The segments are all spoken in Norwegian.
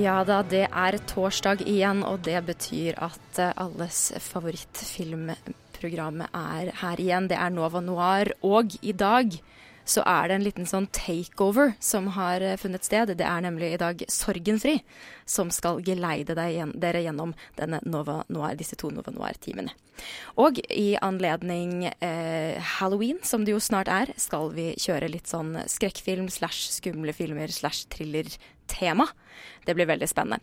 Ja da, det er torsdag igjen, og det betyr at eh, alles favorittfilmprogram er her igjen. Det er Nova Noir, og i dag så er det en liten sånn takeover som har eh, funnet sted. Det er nemlig i dag Sorgenfri som skal geleide dere gjennom denne Nova Noir, disse to Nova Noir-timene. Og i anledning eh, halloween, som det jo snart er, skal vi kjøre litt sånn skrekkfilm slash skumle filmer slash thriller-tema. Det blir veldig spennende.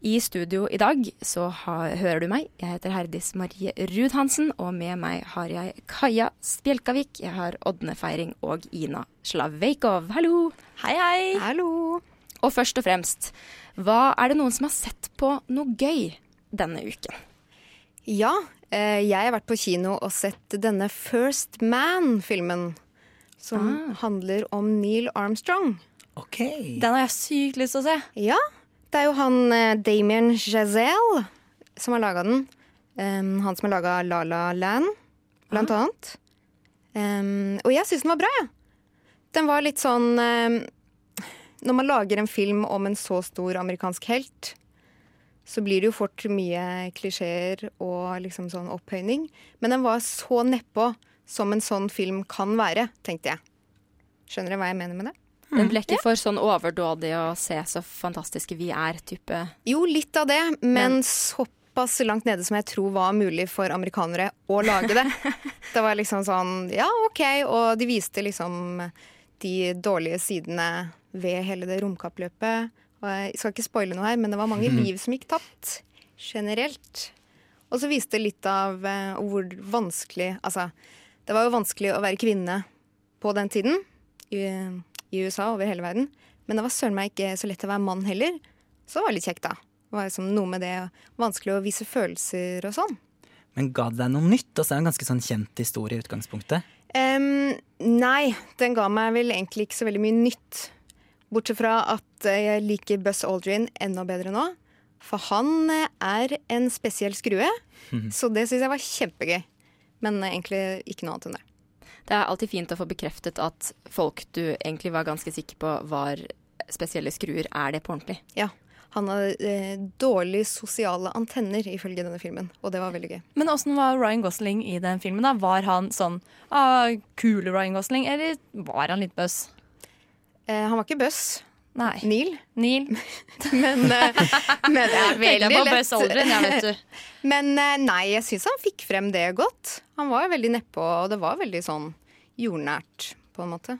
I studio i dag så har, hører du meg. Jeg heter Herdis Marie Ruud Hansen, og med meg har jeg Kaja Spjelkavik, jeg har Ådne Feiring og Ina Slaveikov. Hallo! Hei, hei. Hallo! Og først og fremst, hva er det noen som har sett på noe gøy denne uken? Ja, eh, jeg har vært på kino og sett denne First Man-filmen. Som handler om Neil Armstrong. Ok. Den har jeg sykt lyst til å se. Ja. Det er jo han eh, Damien Chazelle som har laga den. Um, han som har laga La La Land, blant annet. Um, og jeg syns den var bra, jeg. Den var litt sånn um, Når man lager en film om en så stor amerikansk helt, så blir det jo fort mye klisjeer og liksom sånn opphøyning. Men den var så nedpå som en sånn film kan være, tenkte jeg. Skjønner dere hva jeg mener med det? Den ble ikke for sånn overdådig å se så fantastiske vi er-type. Jo, litt av det, men såpass langt nede som jeg tror var mulig for amerikanere å lage det. det var liksom sånn, ja, OK, og de viste liksom de dårlige sidene ved hele det romkappløpet. Og jeg skal ikke spoile noe her, men det var mange mm. liv som gikk tapt. Generelt. Og så viste det litt av eh, hvor vanskelig Altså, det var jo vanskelig å være kvinne på den tiden i, USA USA over hele verden. Men det var søren meg ikke så lett å være mann heller. Så det var litt kjekt, da. Det var liksom noe med det vanskelig å vise følelser og sånn. Men ga det deg noe nytt? Og så er det en ganske sånn kjent historie i utgangspunktet. Um, nei, den ga meg vel egentlig ikke så veldig mye nytt. Bortsett fra at eh, jeg liker Buzz Aldrin enda bedre nå. For han eh, er en spesiell skrue, så det syns jeg var kjempegøy. Men eh, egentlig ikke noe annet enn det. Det er alltid fint å få bekreftet at folk du egentlig var ganske sikker på var spesielle skruer, er det på ordentlig. Ja. Han har eh, dårlige sosiale antenner ifølge denne filmen, og det var veldig gøy. Men åssen var Ryan Gosling i den filmen? da? Var han sånn ah, kule Ryan Gosling, eller var han litt bøss? Eh, han var ikke Buzz. Nei. Neil. Neil. men, eh, men veldig på lett. Buzz ja, vet du. Men eh, nei, jeg syns han fikk frem det godt. Han var veldig nedpå, og det var veldig sånn jordnært, på en måte.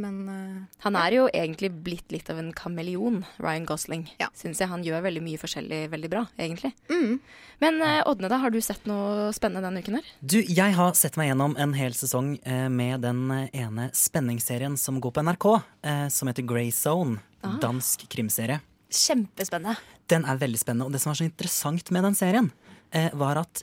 Men uh, Han er jo egentlig blitt litt av en kameleon, Ryan Gosling. Syns jeg han gjør veldig mye forskjellig veldig bra, egentlig. Mm. Men uh, Ådne, da, har du sett noe spennende denne uken her? Du, jeg har sett meg gjennom en hel sesong uh, med den eh, ene spenningsserien som går på NRK, eh, som heter Grey Zone. Ah. Dansk krimserie. Kjempespennende. Den er veldig spennende, og det som var så interessant med den serien, eh, var at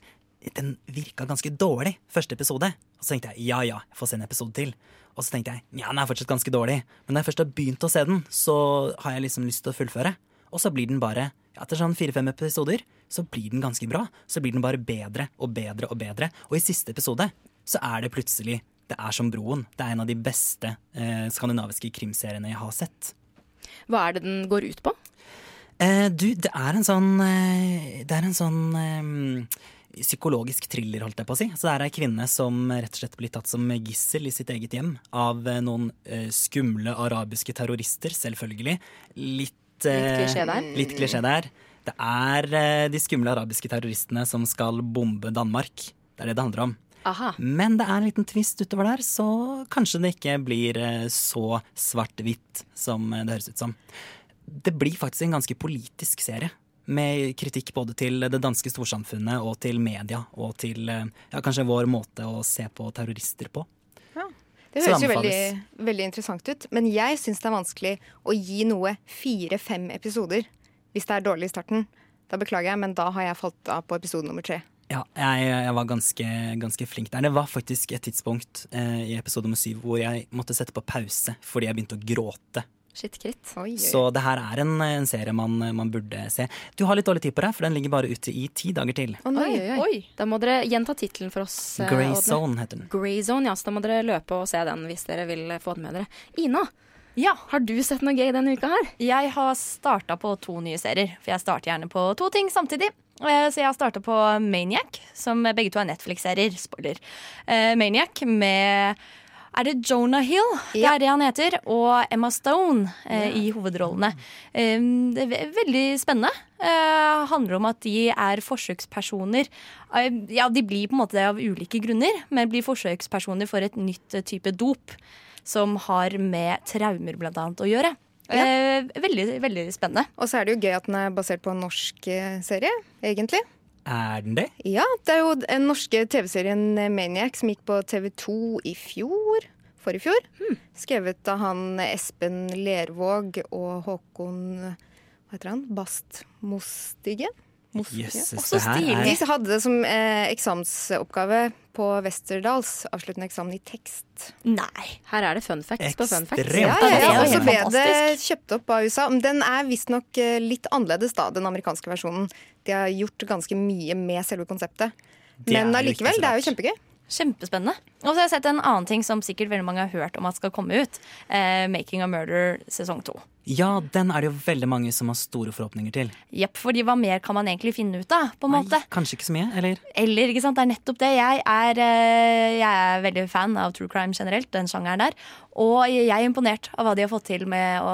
den virka ganske dårlig første episode. Og så tenkte jeg ja ja, jeg får se en episode til. Og så tenkte jeg ja, den er fortsatt ganske dårlig. Men når jeg først har begynt å se den, så har jeg liksom lyst til å fullføre. Og så blir den bare, etter sånn fire-fem episoder, så blir den ganske bra. Så blir den bare bedre og bedre og bedre. Og i siste episode så er det plutselig Det er som Broen. Det er en av de beste eh, skandinaviske krimseriene jeg har sett. Hva er det den går ut på? Eh, du, det er en sånn eh, Det er en sånn eh, psykologisk thriller, holdt jeg på å si. Så det er ei kvinne som rett og slett blir tatt som gissel i sitt eget hjem av eh, noen eh, skumle arabiske terrorister, selvfølgelig. Litt, eh, Litt klisjé der. Litt klisjé der. Det er de skumle arabiske terroristene som skal bombe Danmark. Det er det det handler om. Aha. Men det er en liten twist utover der, så kanskje det ikke blir så svart-hvitt som det høres ut som. Det blir faktisk en ganske politisk serie. Med kritikk både til det danske storsamfunnet og til media og til eh, ja, kanskje vår måte å se på terrorister på. Ja, Det høres jo veldig, veldig interessant ut. Men jeg syns det er vanskelig å gi noe fire-fem episoder hvis det er dårlig i starten. Da beklager jeg, men da har jeg falt av på episode nummer tre. Ja, jeg, jeg var ganske, ganske flink der. Det var faktisk et tidspunkt eh, i episode nummer syv hvor jeg måtte sette på pause fordi jeg begynte å gråte. Shit, kritt. Oi, oi. Så det her er en, en serie man, man burde se. Du har litt dårlig tid på deg, for den ligger bare ute i ti dager til. Oh, nei. Oi, oi, oi. Oi. Da må dere gjenta tittelen for oss. eh, Grey Odne. Zone heter den. Grey Zone, ja. Så da må dere løpe og se den hvis dere vil få den med dere. Ina, Ja. har du sett noe gøy denne uka her? Jeg har starta på to nye serier, for jeg starter gjerne på to ting samtidig. Eh, Så jeg har starta på Maniac, som begge to er Netflix-serier. Spoiler. Eh, Maniac med er det Jonah Hill? Det er det han heter. Og Emma Stone eh, i hovedrollene. Eh, det er veldig spennende. Eh, handler om at de er forsøkspersoner. Ja, de blir på en måte det av ulike grunner, men blir forsøkspersoner for et nytt eh, type dop. Som har med traumer blant annet å gjøre. Eh, veldig, veldig spennende. Og så er det jo gøy at den er basert på en norsk eh, serie, egentlig. Er den det? Ja, det er jo den norske TV-serien Maniac som gikk på TV2 i fjor. Forrige fjor. Skrevet av han Espen Lervåg og Håkon Hva heter han? Bast Mostigen? Jøsses, det her er De hadde det som eh, eksamensoppgave på Westerdals. Avsluttende eksamen i tekst. Nei. Her er det fun facts på fun facts. Ja, ja, ja. Og så ble det kjøpt opp av USA. Men den er visstnok eh, litt annerledes, da, den amerikanske versjonen. De har gjort ganske mye med selve konseptet. Men allikevel, det er jo kjempegøy. Kjempespennende. Og så har jeg sett en annen ting som sikkert veldig mange har hørt om at skal komme ut. Eh, 'Making a Murder' sesong to. Ja, den er det jo veldig mange som har store forhåpninger til. Jepp, fordi hva mer kan man egentlig finne ut av? på en måte? Nei, kanskje ikke så mye, eller? Eller, ikke sant, det er nettopp det. Jeg er, eh, jeg er veldig fan av true crime generelt, den sjangeren der. Og jeg er imponert av hva de har fått til med å,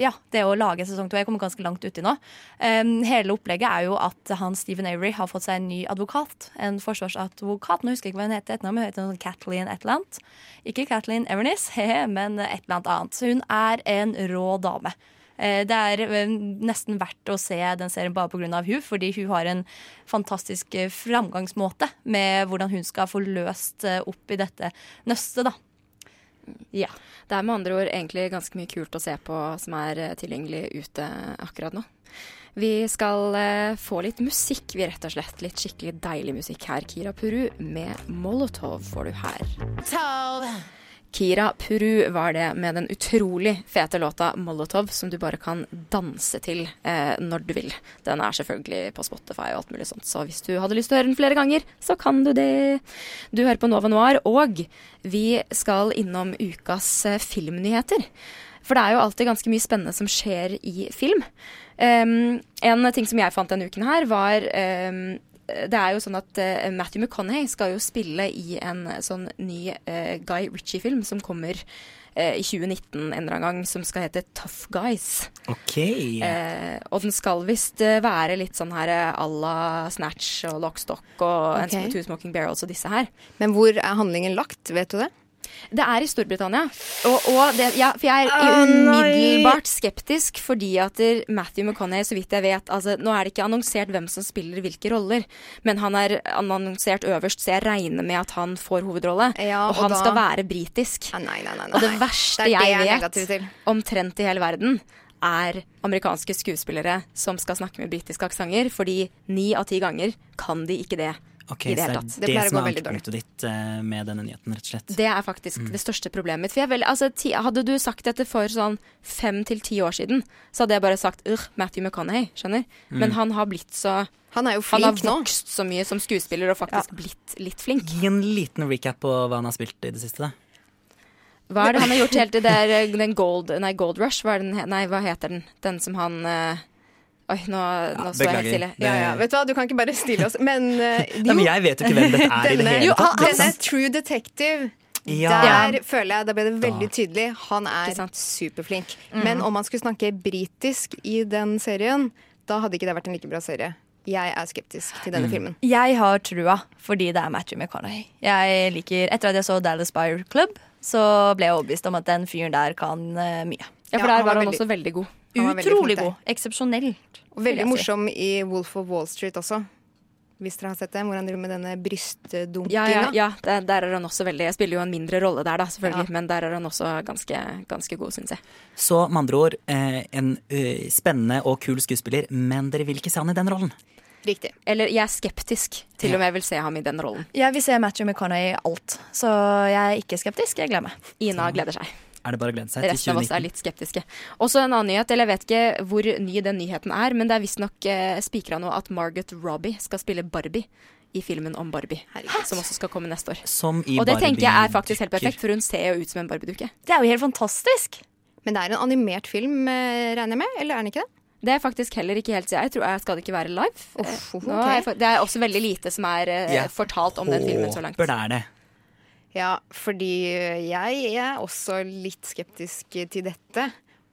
ja, det å lage sesong to. Jeg kommer ganske langt uti nå. Um, hele opplegget er jo at han Stephen Avery har fått seg en ny advokat. En forsvarsadvokat. Nå husker jeg ikke hva hun heter. etternavn, Kathleen et eller annet. Ikke Kathleen Evernis, men et eller annet annet. Hun er en rå dame. Eh, Det er eh, nesten verdt å se den serien bare pga. hun, fordi hun har en fantastisk eh, framgangsmåte med hvordan hun skal få løst opp i dette nøstet, da. Ja. Det er med andre ord egentlig ganske mye kult å se på som er tilgjengelig ute akkurat nå. Vi skal eh, få litt musikk, vi rett og slett. Litt skikkelig deilig musikk her. Kira Puru med Molotov får du her. Kira Puru var det med den utrolig fete låta 'Molotov', som du bare kan danse til eh, når du vil. Den er selvfølgelig på Spotify og alt mulig sånt, så hvis du hadde lyst til å høre den flere ganger, så kan du det. Du hører på Nova Noir, og vi skal innom ukas eh, filmnyheter. For det er jo alltid ganske mye spennende som skjer i film. Um, en ting som jeg fant denne uken her, var um, det er jo sånn at uh, Matthew McConaughey skal jo spille i en sånn ny uh, Guy Ritchie-film som kommer uh, i 2019 en eller annen gang, som skal hete Tough Guys. Ok. Eh, og den skal visst være litt sånn her à la Snatch og Lockstock og okay. Two Smoking Barrels og disse her. Men hvor er handlingen lagt, vet du det? Det er i Storbritannia. Og, og det, ja, for jeg er umiddelbart skeptisk fordi at Matthew McConaughey, så vidt jeg vet altså, Nå er det ikke annonsert hvem som spiller hvilke roller, men han er annonsert øverst, så jeg regner med at han får hovedrolle. Ja, og og han da- skal være britisk. Ah, nei, nei, nei. Og det verste Det jeg vet omtrent i hele verden, er amerikanske skuespillere som skal snakke med britiske aksenter, fordi ni av ti ganger kan de ikke det Ok, i det hele det tatt. Det det, pleier å gå veldig dårlig. ditt uh, med denne nyheten, rett og slett. Det er faktisk det største problemet mitt. For jeg vel, altså, ti, hadde du sagt dette for sånn fem til ti år siden, så hadde jeg bare sagt Ugh, Matthew McConaughey, skjønner? Men han har blitt så Han er jo Han har vokst nå. så mye som skuespiller og faktisk blitt litt flink. Gi en liten recap på hva han har spilt i det siste. da. Hva er det han har gjort helt til det er eh, den Gold, nei, Gold Rush? Hva er den, nei, hva heter den? Den som han eh, Oi, nå, nå så jeg helt stille. Ja, ja, vet du hva, du kan ikke bare stille oss. Men eh, Nei, men jeg vet jo ikke hvem dette er i det Denne- hele Jo, tatt. han- ikke Denne? True Detective. Ja. Der føler jeg, da ble det veldig tydelig. Han er superflink. superflink. Men om han skulle snakke britisk i den serien, da hadde ikke det vært en like bra serie. Jeg er skeptisk til denne filmen. Jeg har trua fordi det er Matthew McConaughey. Jeg liker, Etter at jeg så Dallas Buyer Club, så ble jeg overbevist om at den fyren der kan uh, mye. Ja, Ja, for der han var var han veldig- også veldig god. Utrolig god. Eksepsjonelt. Og veldig morsom i Wolf of Wall Street også. hvis dere har sett det, hvor han driver med denne brystdunkinga. Ja, ja, ja der er han også veldig Jeg spiller jo en mindre rolle der, da, selvfølgelig, Ja. men der er han også ganske, ganske god, syns jeg. Så med andre ord, eh, en eh, spennende og kul skuespiller, men dere vil ikke se han i den rollen. Riktig. Eller jeg er skeptisk til Ja. om jeg vil se ham i den rollen. Jeg vil se Matthew McConaughey i alt, så jeg er ikke skeptisk. Jeg gleder meg. Ina gleder seg. Er det bare å glede seg til Resten av oss er litt skeptiske. Også en annen nyhet, eller jeg vet ikke hvor ny den nyheten er, men det er visstnok eh, spikra nå at Margot Robbie skal spille Barbie i filmen om Barbie. Herregud. Som også skal komme neste år. Som i Og det tenker jeg er faktisk helt perfekt, for hun ser jo ut som en Barbie-dukke. Det er jo helt fantastisk. Men det er en animert film, eh, regner jeg med? Eller er den ikke det? Det er faktisk heller ikke helt Jeg tror jeg skal det ikke være live. Uff, okay. nå er jeg Det er også veldig lite som er eh, fortalt om den filmen så langt. Håper det er det. Ja, fordi jeg er også litt skeptisk til dette.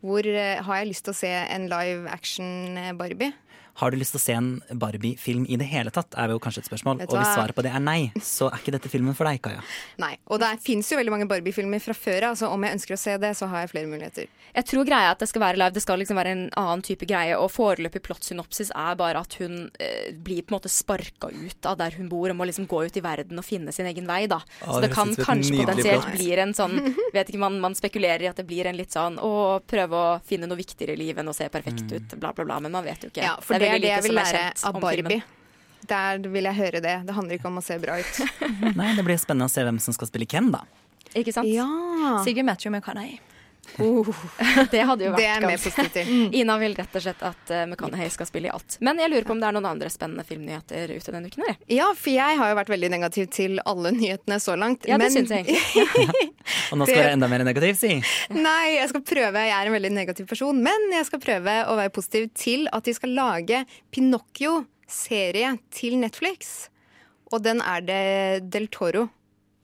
Hvor eh, har jeg lyst til å se en live action eh, Barbie? Har du lyst til å se en Barbie-film i det hele tatt, er jo kanskje et spørsmål. Og hvis svaret på det er nei, så er ikke dette filmen for deg, Kaja. Nei. Og det fins jo veldig mange Barbie-filmer fra før av, så om jeg ønsker å se det, så har jeg flere muligheter. Jeg tror greia er at det skal være live. Det skal liksom være en annen type greie. Og foreløpig plottsynopsis er bare at hun eh, blir på en måte sparka ut av der hun bor, og må liksom gå ut i verden og finne sin egen vei, da. Å, Så det det kan kanskje potensielt bli en sånn Vet ikke, man, man spekulerer i at det blir en litt sånn å prøve å finne noe viktigere i livet enn å se perfekt Mm. ut, bla, bla, bla. Men man vet jo ikke. Ja, for det er det jeg vil lære av Barbie. Der vil jeg høre det. Det handler ikke om å se bra ut. Nei, det blir spennende å se hvem som skal spille Ken, da. Ikke sant? Ja. Sigurd Matthew McConaughey. Det hadde jo vært er ganske- Ina vil rett og slett at uh, McConaughey skal spille i alt. Men jeg lurer på om det er noen andre spennende filmnyheter ute denne uken? Eller? Ja, for jeg har jo vært veldig negativ til alle nyhetene så langt. Ja, det men- syns jeg egentlig. Og nå skal du være enda mer negativ, si. Nei, jeg skal prøve. Jeg er en veldig negativ person, men jeg skal prøve å være positiv til at de skal lage Pinocchio-serie til Netflix. Og den er det Del Toro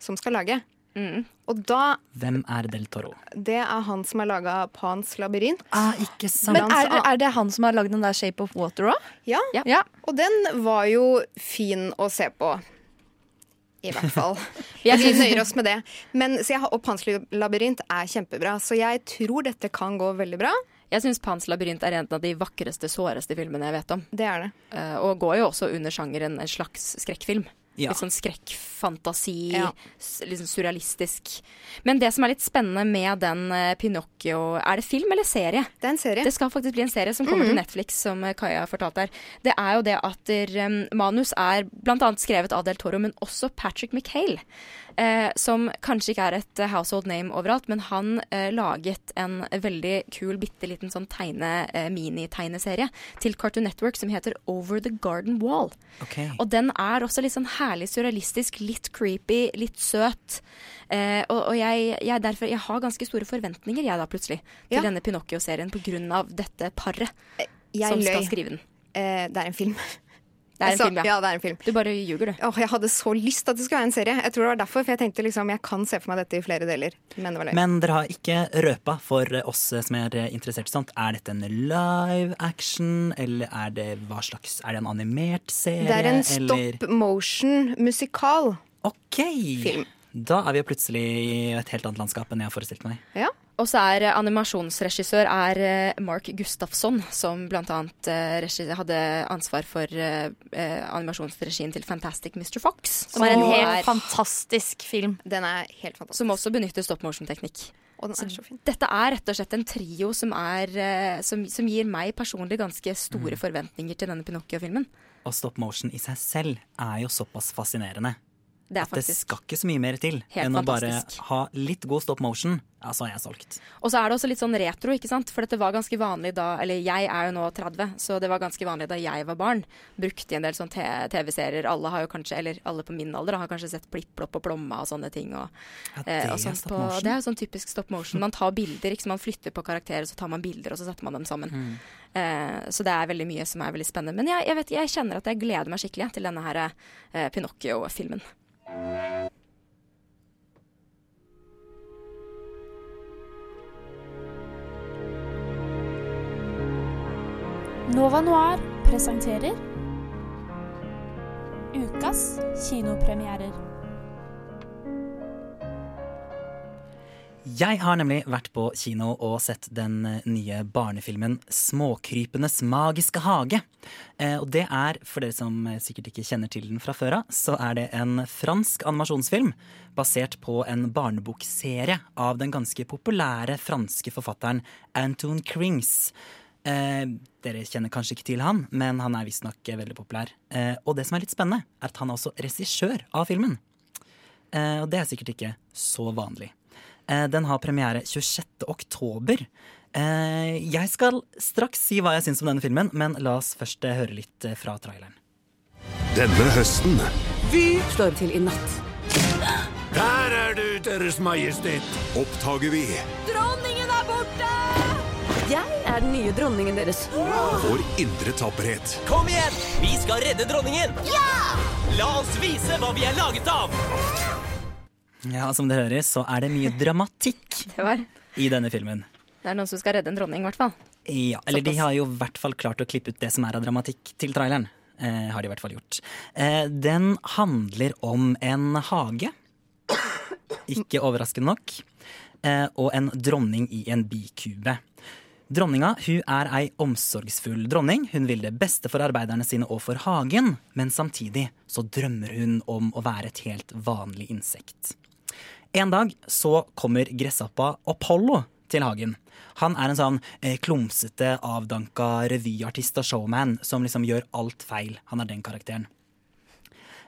som skal lage. Mm. Og da Hvem er Del Toro? Det er han som har laga Pans labyrint. Ah, ikke sant. Men er, det- er det han som har lagd den der Shape of Water òg? Ja. Ja. Og den var jo fin å se på. I hvert fall. Vi nøyer oss med det. Men, så jeg, og Pans labyrint er kjempebra, så jeg tror dette kan gå veldig bra. Jeg syns Pans labyrint er en av de vakreste, såreste filmene jeg vet om. Det er det. Eh, og går jo også under sjangeren en slags skrekkfilm. Ja. Litt sånn skrekkfantasi, Ja. litt sånn surrealistisk. Men det som er litt spennende med den eh, Pinocchio Er det film eller serie? Det er en serie. Det skal faktisk bli en serie som kommer til Netflix, som Kaja Kaja fortalte her. Det er jo det at der, um, manus er bl.a. skrevet av Del Toro, men også Patrick McHale. Eh, som kanskje ikke er et eh, household name overalt, men han eh, laget en veldig kul, bitte liten sånn tegne, eh, minitegneserie til Cartoon Network som heter Over the Garden Wall. Okay. Og den er også litt sånn herlig surrealistisk, litt creepy, litt søt. Eh, og og jeg, jeg, derfor, jeg har ganske store forventninger, jeg da, plutselig, til Ja. denne Pinocchio-serien pga. dette paret Jeg som skal skrive den. Eh, det er en film. Det er en Så- film, ja. ja. det er en film. Du bare ljuger, du. Åh, jeg hadde så lyst at det skulle være en serie. Jeg tror det var derfor, for jeg tenkte liksom, jeg kan se for meg dette i flere deler. Men det var. Men dere har ikke røpa for oss som er interessert i sånt. Er dette en live action, eller er det hva slags Er det en animert serie? Det er en eller- stop motion-musikal. Ok! Film. Da er vi jo plutselig i et helt annet landskap enn jeg har forestilt meg. Ja. Og så er eh, animasjonsregissør er eh, Mark Gustafsson, som blant annet eh, hadde ansvar for eh, animasjonsregien til Fantastic Mr. Fox. Som er en helt helt fantastisk film. Den er helt fantastisk. som også benytter stop motion-teknikk. Og den er så fin. Dette er rett og slett en trio som, er, som, som gir meg personlig ganske store forventninger til denne Pinocchio-filmen. Og stop motion i seg selv er jo såpass fascinerende. Det At det skal ikke så mye mer til Helt enn å bare ha litt god stop motion. Ja, så er jeg solgt. Og så er det også litt sånn retro, ikke sant. For dette var ganske vanlig da Eller jeg er jo nå 30, så det var ganske vanlig da jeg var barn. Brukte i en del sånn TV-serier. Alle har jo kanskje, eller alle på min alder har kanskje sett Plipp, Plopp og Plomma og sånne ting. Og, Ja, eh, det og er stop på, det er jo sånn typisk stop motion. Man tar bilder, sant. Man flytter på karakterer, så tar man bilder, og så setter man dem sammen. Mm. Eh, så det er veldig mye som er veldig spennende. Men jeg, jeg, vet, jeg kjenner at jeg gleder meg skikkelig til denne her eh, Pinocchio-filmen. Nova Noir presenterer Ukas kinopremierer. Jeg har nemlig vært på kino og sett den eh, nye barnefilmen 'Småkrypenes magiske hage'. Eh, og det er, for dere som eh, sikkert ikke kjenner til den fra før av, så er det en fransk animasjonsfilm basert på en barnebokserie av den ganske populære franske forfatteren Anton Krings. Eh, dere kjenner kanskje ikke til han, men han er visstnok veldig populær. Eh, og det som er litt spennende, er at han er også regissør av filmen. Eh, og det er sikkert ikke så vanlig. Eh, Den har premiere 26. oktober. Eh, Jeg skal straks si hva jeg syns om denne filmen, men la oss først eh, høre litt fra traileren. Denne høsten Vi slår til i natt. Der er du, Deres Majestet! Oppdager vi Dronningen er borte! Jeg er den nye dronningen deres. vår indre tapperhet. Kom igjen! Vi skal redde dronningen! Ja! La oss vise hva vi er laget av! Ja, Som dere hører, så er det mye dramatikk Det var i denne filmen. Det er noen som skal redde en dronning, i hvert fall. Ja, eller de har jo i hvert fall klart å klippe ut det som er av dramatikk til traileren. Eh, har de i hvert fall gjort. Eh, den handler om en hage, ikke overraskende nok, eh, og en dronning i en bikube. Dronninga hun er ei omsorgsfull dronning. Hun vil det beste for arbeiderne sine og for hagen, men samtidig så drømmer hun om å være et helt vanlig insekt. En dag så kommer gressappa Apollo til hagen. Han er en sånn eh, klumsete, avdanka revyartist og showman som liksom gjør alt feil. Han er den karakteren.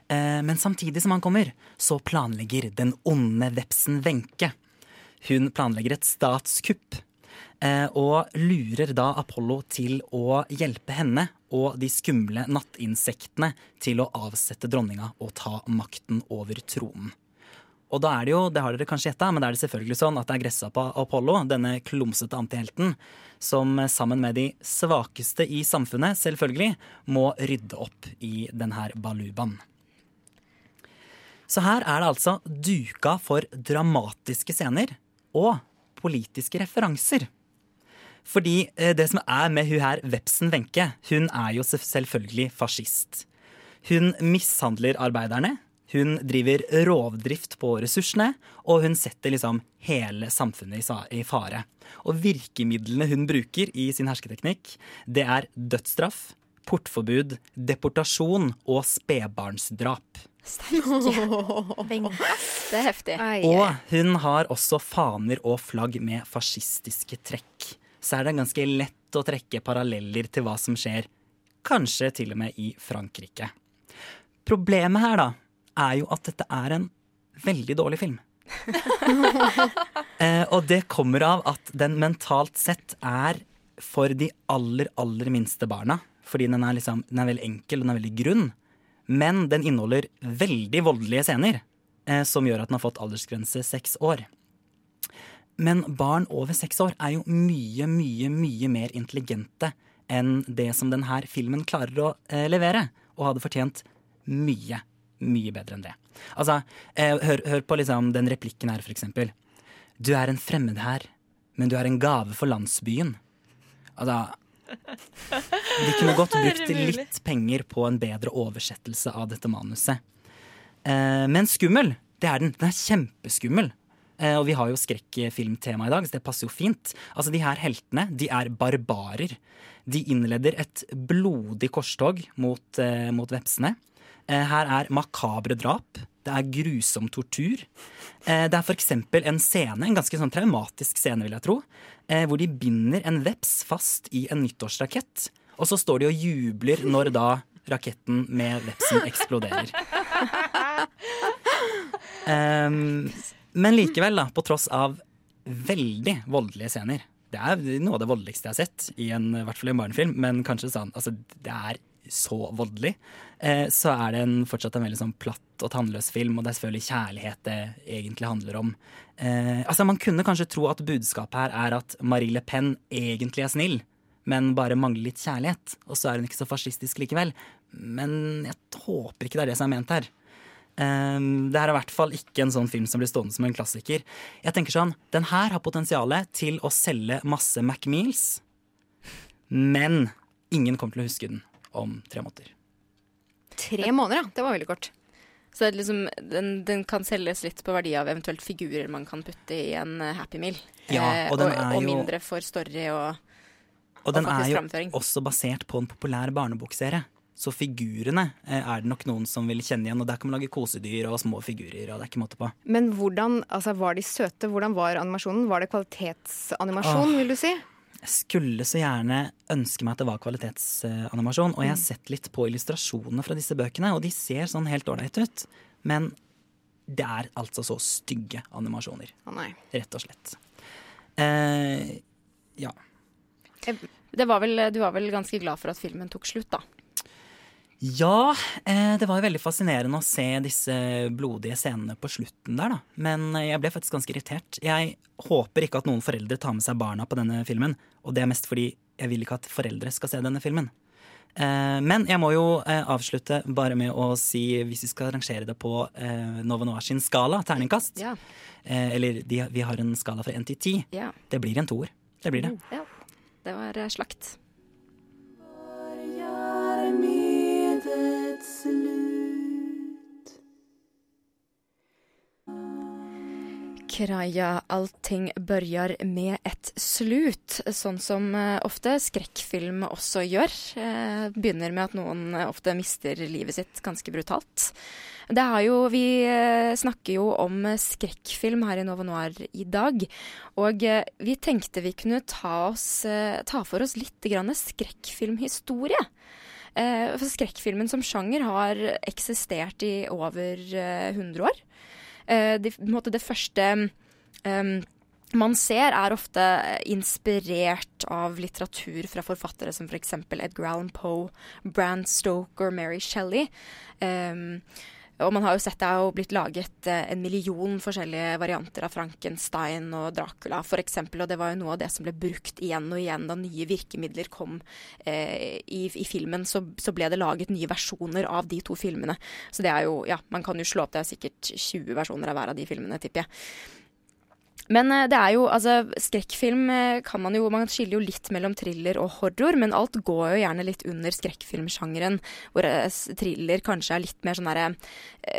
Eh, men samtidig som han kommer, så planlegger den onde vepsen Wenche. Hun planlegger et statskupp. eh, Og lurer da Apollo til å hjelpe henne og de skumle nattinsektene til å avsette dronninga og ta makten over tronen. Og da er det jo, det har dere kanskje gjetta, men da er det selvfølgelig sånn at det er gressappa Apollo, denne klumsete antihelten, som sammen med de svakeste i samfunnet, selvfølgelig, må rydde opp i denne balubaen. Så her er det altså duka for dramatiske scener og politiske referanser. Fordi eh, det som er med hun her, vepsen Wenche, hun er jo selvfølgelig fascist. Hun mishandler arbeiderne, hun driver rovdrift på ressursene, og hun setter liksom hele samfunnet i fare. Og virkemidlene hun bruker i sin hersketeknikk, det er dødsstraff, portforbud, deportasjon og spedbarnsdrap. Det er heftig. Og hun har også faner og flagg med fascistiske trekk. Så er det ganske lett å trekke paralleller til hva som skjer, kanskje til og med i Frankrike. Problemet her, da, er jo at dette er en veldig dårlig film. eh, og det kommer av at den mentalt sett er for de aller, aller minste barna. Fordi den er, liksom, den er veldig enkel og den er veldig grunn. Men den inneholder veldig voldelige scener, eh, som gjør at den har fått aldersgrense seks år. Men barn over seks år er jo mye, mye, mye mer intelligente enn det som denne filmen klarer å eh, levere, og hadde fortjent mye, mye bedre enn det. Altså, eh, hør, hør på liksom den replikken her, for eksempel. Du er en fremmed her, men du er en gave for landsbyen. Altså De kunne godt brukt litt penger på en bedre oversettelse av dette manuset. Eh, men skummel, det er den. Den er kjempeskummel. Eh, og vi har jo skrekkfilmtema i dag, så det passer jo fint. Altså, De her heltene de er barbarer. De innleder et blodig korstog mot, mot vepsene. Eh, her er makabre drap. Det er grusom tortur. Eh, det er f.eks. en scene, en ganske sånn traumatisk scene, vil jeg tro, eh, hvor de binder en veps fast i en nyttårsrakett. Og så står de og jubler når da raketten med vepsen eksploderer. Um, men likevel, da, på tross av veldig voldelige scener Det er noe av det voldeligste jeg har sett, i en, i hvert fall i en barnefilm, men kanskje sånn altså, Det er så voldelig. Eh, så er det en, fortsatt en veldig sånn platt og tannløs film, og det er selvfølgelig kjærlighet det egentlig handler om. Eh, altså, man kunne kanskje tro at budskapet her er at Marie Le Pen egentlig er snill, men bare mangler litt kjærlighet. Og så er hun ikke så fascistisk likevel. Men jeg håper ikke det er det som er ment her. Um, det her er i hvert fall ikke en sånn film som blir stående som en klassiker. Jeg tenker sånn, Den her har potensialet til å selge masse Macmeals, men ingen kommer til å huske den om tre måneder. Tre måneder, ja. Det var veldig kort. Så det er liksom, den, den kan selges litt på verdi av eventuelt figurer man kan putte i en eh, Happy Meal. Ja, Eh, og den og, er og jo- mindre for story og, Og den er jo framføring. også basert på en populær barnebokserie. Så figurene eh, er det nok noen som vil kjenne igjen, og der kan man lage kosedyr og små figurer, og det er ikke måte på. Men hvordan, altså var de søte? Hvordan var animasjonen? Var det kvalitetsanimasjon, Åh. vil du si? Jeg skulle så gjerne ønske meg at det var kvalitetsanimasjon, og jeg har Mm. sett litt på illustrasjonene fra disse bøkene, og de ser sånn helt ålreit ut. Men det er altså så stygge animasjoner. Å nei. Rett og slett. Eh, ja. Det var vel, du var vel ganske glad for at filmen tok slutt, da? Ja, eh, det var veldig fascinerende å se disse blodige scenene på slutten der, da. Men eh, jeg ble faktisk ganske irritert. Jeg håper ikke at noen foreldre tar med seg barna på denne filmen, og det er mest fordi jeg vil ikke at foreldre skal se denne filmen. Eh, men jeg må jo avslutte bare med å si, hvis vi skal rangere det på Nova Noir sin skala, terningkast Ja. Eller de, vi har en skala fra én til 10. Ja. Det blir en toer. Det blir det. Ja. Det var eh, slakt. Kraja, allting børjar med et slut, sånn som eh, ofte skrekkfilm også gjør. Eh, begynner med at noen eh, ofte mister livet sitt ganske brutalt. Det har jo, vi snakker jo om skrekkfilm her i Nova Noir i dag, og vi tenkte vi kunne ta, oss, ta for oss litt skrekkfilmhistorie. Eh, For skrekkfilmen som sjanger har eksistert i over eh, 100 år. Eh, det, måte det første um, man ser, er ofte inspirert av litteratur fra forfattere som f.eks. Edgar Allan Poe, Brant Stoker, Mary Shelley. Em, og man har jo sett det har jo blitt laget eh, en million forskjellige varianter av Frankenstein og Dracula f.eks. Og det var jo noe av det som ble brukt igjen og igjen da nye virkemidler kom eh, i, i filmen. Så, så ble det laget nye versjoner av de to filmene. Så det er jo, ja, man kan jo slå opp, det er sikkert 20 versjoner av hver av de filmene, tipper jeg. Men eh, det er jo, altså, skrekkfilm eh, kan man jo Man skiller jo litt mellom thriller og horror, men alt går jo gjerne litt under skrekkfilmsjangeren, hvor eh, thriller kanskje er litt mer sånn derre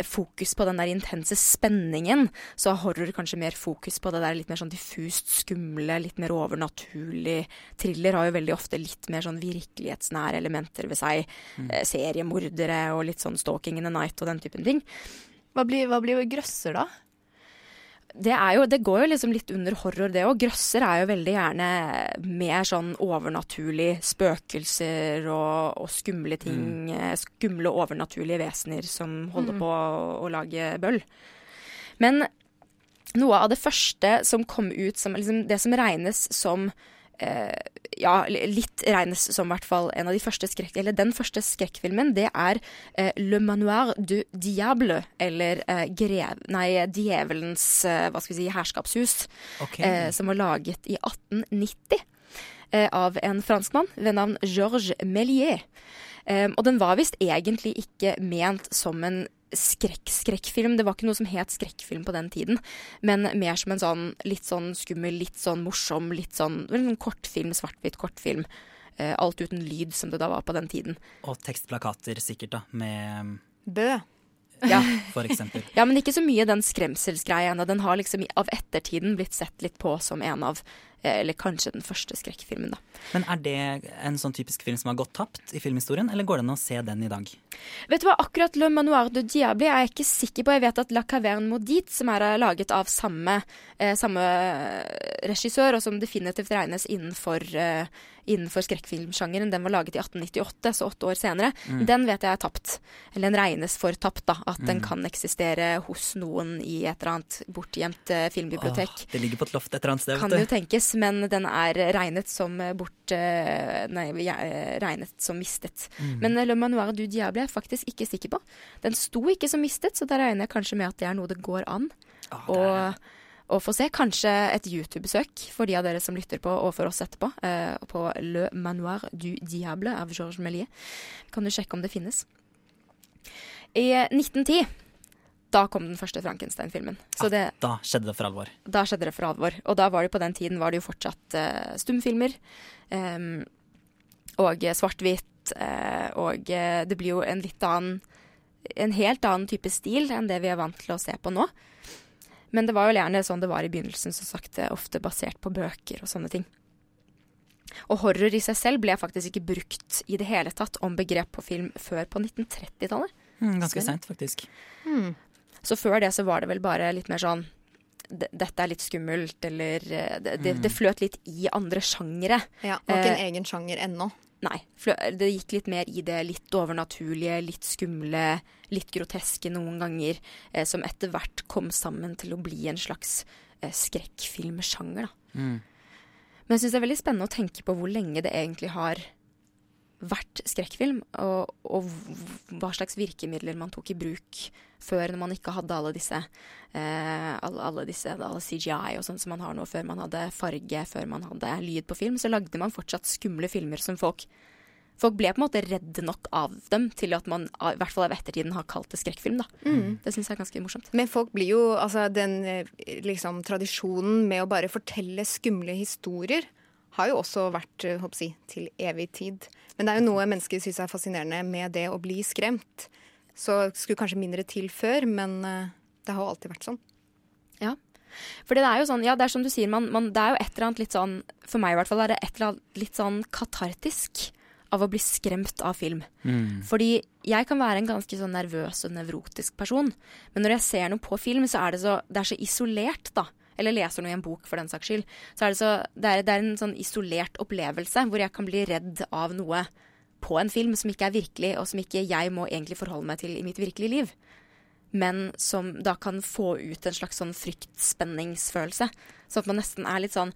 fokus på den der intense spenningen. Så har horror kanskje mer fokus på det der litt mer sånn diffust skumle, litt mer overnaturlig. Thriller har jo veldig ofte litt mer sånn virkelighetsnære elementer ved seg. Mm. seriemordere og litt sånn stalking in the night og den typen ting. Hva blir, hva blir grøsser, da? Det, er jo, det går jo liksom litt under horror, det òg. Grøsser er jo veldig gjerne mer sånn overnaturlig spøkelser og, og skumle ting. Mm. Skumle overnaturlige vesener som holder Mm. på å, å lage bøll. Men noe av det første som kom ut som liksom Det som regnes som eh, ja, litt regnes som hvert fall en av de første skrekk... Eller den første skrekkfilmen, det er eh, Le Manoir du Diable, eller eh, grev, nei, Djevelens eh, hva skal vi si, herskapshus, okay. eh, som var laget i 1890 eh, av en franskmann ved navn Georges Mélier. Um, og den var visst egentlig ikke ment som en skrekk-skrekkfilm. Det var ikke noe som het skrekkfilm på den tiden, men mer som en sånn litt sånn skummel, litt sånn morsom, litt sånn, kortfilm, svart-hvitt kortfilm. Eh, alt uten lyd, som det da var på den tiden. Og tekstplakater sikkert, da, med Bø. Ja. for eksempel. Ja, men ikke så mye den skremselsgreia ennå. Den har liksom av ettertiden blitt sett litt på som en av Eller kanskje den første skrekkfilmen, da. Men er det en sånn typisk film som har gått tapt i filmhistorien, eller går det an å se den i dag? Vet du hva, akkurat Le Manoir de Diable er jeg ikke sikker på. Jeg vet at La Caverne Maudite, som er eh, laget av samme, eh, samme regissør, og som definitivt regnes innenfor, eh, innenfor skrekkfilmsjangeren, den var laget i 1898, så åtte år senere. Mm. Den vet jeg er tapt. Eller den regnes for tapt, da. At den Mm. kan eksistere hos noen i et eller annet bortgjemt eh, filmbibliotek. Åh, det ligger på et loft et eller annet sted, Kan det jo tenkes, men den er regnet som bort eh, Nei, eh, regnet som mistet. Mm. Men eh, Le Manoir du Diable er jeg faktisk ikke sikker på. Den sto ikke som mistet, så da regner jeg kanskje med at det er noe det går an å, å få se. Kanskje et YouTube-søk for de av dere som lytter på, og for oss etterpå, eh, på Le Manoir du Diable av Georges Méliès. Kan du sjekke om det finnes. I eh, 1910 da kom den første Frankenstein-filmen. Ja, Da skjedde det for alvor. da skjedde det for alvor. Og da var det på den tiden var det jo fortsatt uh, stumfilmer. Um, og svart-hvitt. Uh, og uh, det blir jo en litt annen en helt annen type stil enn det vi er vant til å se på nå. Men det var jo gjerne sånn det var i begynnelsen, som sagt, ofte basert på bøker og sånne ting. Og horror i seg selv ble faktisk ikke brukt i det hele tatt om begrep på film før på 1930-tallet. Mm, ganske seint, faktisk. Mm. Så før det så var det vel bare litt mer sånn dette er litt skummelt, eller eh, det, det, det, fløt litt i andre sjangere. Ja, Var ikke en eh, egen sjanger ennå. Nei. Det gikk litt mer i det litt overnaturlige, litt skumle, litt groteske noen ganger, eh, som etter hvert kom sammen til å bli en slags eh, skrekkfilmsjanger. Mm. Men jeg syns det er veldig spennende å tenke på hvor lenge det egentlig har vært skrekkfilm, og, og, hva slags virkemidler man tok i bruk før når man ikke hadde alle disse, eh, alle, alle, disse alle CGI og sånn som man har nå, før man hadde farge, før man hadde lyd på film, så lagde man fortsatt skumle filmer som folk Folk ble på en måte redde nok av dem til at man i hvert fall av ettertiden har kalt det skrekkfilm. da. Mm. Det syns jeg er ganske morsomt. Men folk blir jo, altså den eh, liksom, tradisjonen med å bare fortelle skumle historier har jo også vært håper eh, jeg, til evig tid. Men det er jo noe mennesker syns er fascinerende med det å bli skremt. Så skulle kanskje mindre til før, men eh, det har jo alltid vært sånn. Ja. For det er jo sånn, ja, det er som du sier, man, man, det er jo et eller annet litt sånn For meg i hvert fall er det et eller annet litt sånn katartisk av å bli skremt av film. Mm. Fordi jeg kan være en ganske sånn nervøs og nevrotisk person, men når jeg ser noe på film, så er det så, det er så isolert, da eller leser noe i en bok for den saks skyld, så er det, så, det, er, det er en sånn isolert opplevelse hvor jeg kan bli redd av noe på en film som ikke er virkelig, og som ikke jeg må egentlig forholde meg til i mitt virkelige liv. Men som da kan få ut en slags sånn fryktspenningsfølelse. Sånn at man nesten er litt sånn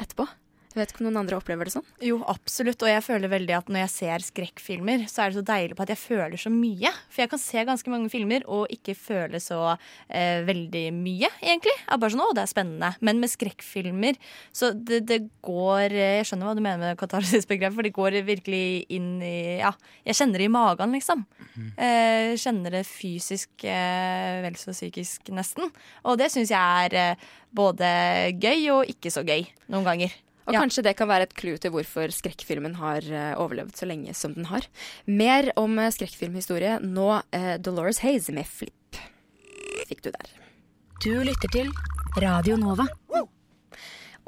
etterpå. Jeg vet ikke om noen andre opplever det sånn? Jo, absolutt. Og jeg føler veldig at når jeg ser skrekkfilmer, så er det så deilig på at jeg føler så mye. For jeg kan se ganske mange filmer og ikke føle så eh, veldig mye, egentlig. Jeg er bare sånn, å, det er spennende. Men med skrekkfilmer så det, det går Jeg skjønner hva du mener med katarsisbegrepet, for det går virkelig inn i Ja, jeg kjenner det i magen, liksom. Mm. Eh, kjenner det fysisk eh, vel så psykisk, nesten. Og det syns jeg er eh, både gøy og ikke så gøy noen ganger. Og ja. kanskje det kan være et clou til hvorfor skrekkfilmen har uh, overlevd så lenge som den har. Mer om uh, skrekkfilmhistorie nå. Uh, Dolores Haze med 'Flipp' fikk du der. Du lytter til Radio Nova.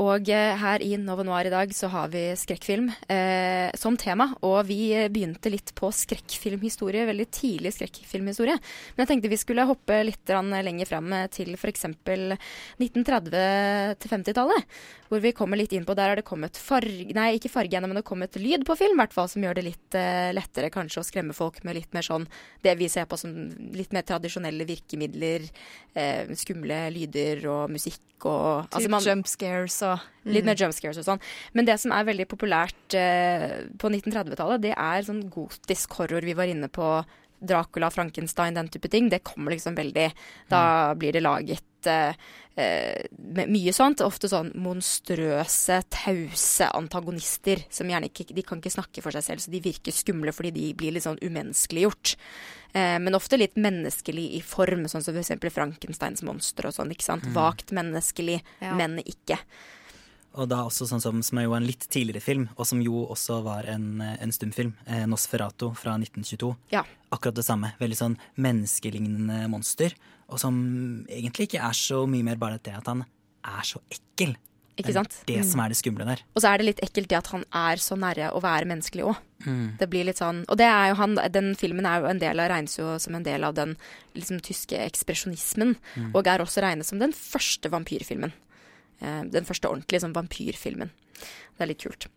Og eh, her i Nova Noir i dag så har vi skrekkfilm eh, som tema. Og vi begynte litt på skrekkfilmhistorie, veldig tidlig skrekkfilmhistorie. Men jeg tenkte vi skulle hoppe litt lenger frem til f.eks. 1930- 50-tallet. Hvor vi kommer litt inn på Der har det kommet farge Nei, ikke farge ennå, men det har kommet lyd på film, i hvert fall. Som gjør det litt eh, lettere kanskje å skremme folk med litt mer sånn det vi ser på som litt mer tradisjonelle virkemidler. Eh, skumle lyder og musikk og altså, man, Jump scares og Litt mer jumpscares jump scares og sånn. Men det som er veldig populært eh, på 1930-tallet, det er sånn gotisk horror. Vi var inne på Dracula, Frankenstein, den type ting. Det kommer liksom veldig Da mm. blir det laget eh, eh, mye sånt. Ofte sånn monstrøse, tause antagonister som gjerne ikke De kan ikke snakke for seg selv, så de virker skumle fordi de blir litt sånn umenneskeliggjort. Eh, men ofte litt menneskelig i form, sånn som f.eks. Frankensteins monster og sånn. ikke sant? Mm. Vagt menneskelig, ja. men ikke. Og da også sånn som, som er jo en litt tidligere film, og som jo også var en, en stumfilm. Eh, 'Nosferato' fra 1922. Ja. Akkurat det samme. Veldig sånn menneskelignende monster. Og som egentlig ikke er så mye mer bare det at han er så ekkel. Ikke sant? Det er det som er det skumle der. Og så er det litt ekkelt det at han er så nære å være menneskelig òg. Mm. Det blir litt sånn Og det er jo han, den filmen er jo en del av, regnes jo som en del av den liksom, tyske ekspresjonismen. Mm. Og er også regnet som den første vampyrfilmen. Eh, den første ordentlige sånn, vampyrfilmen. Det er litt kult.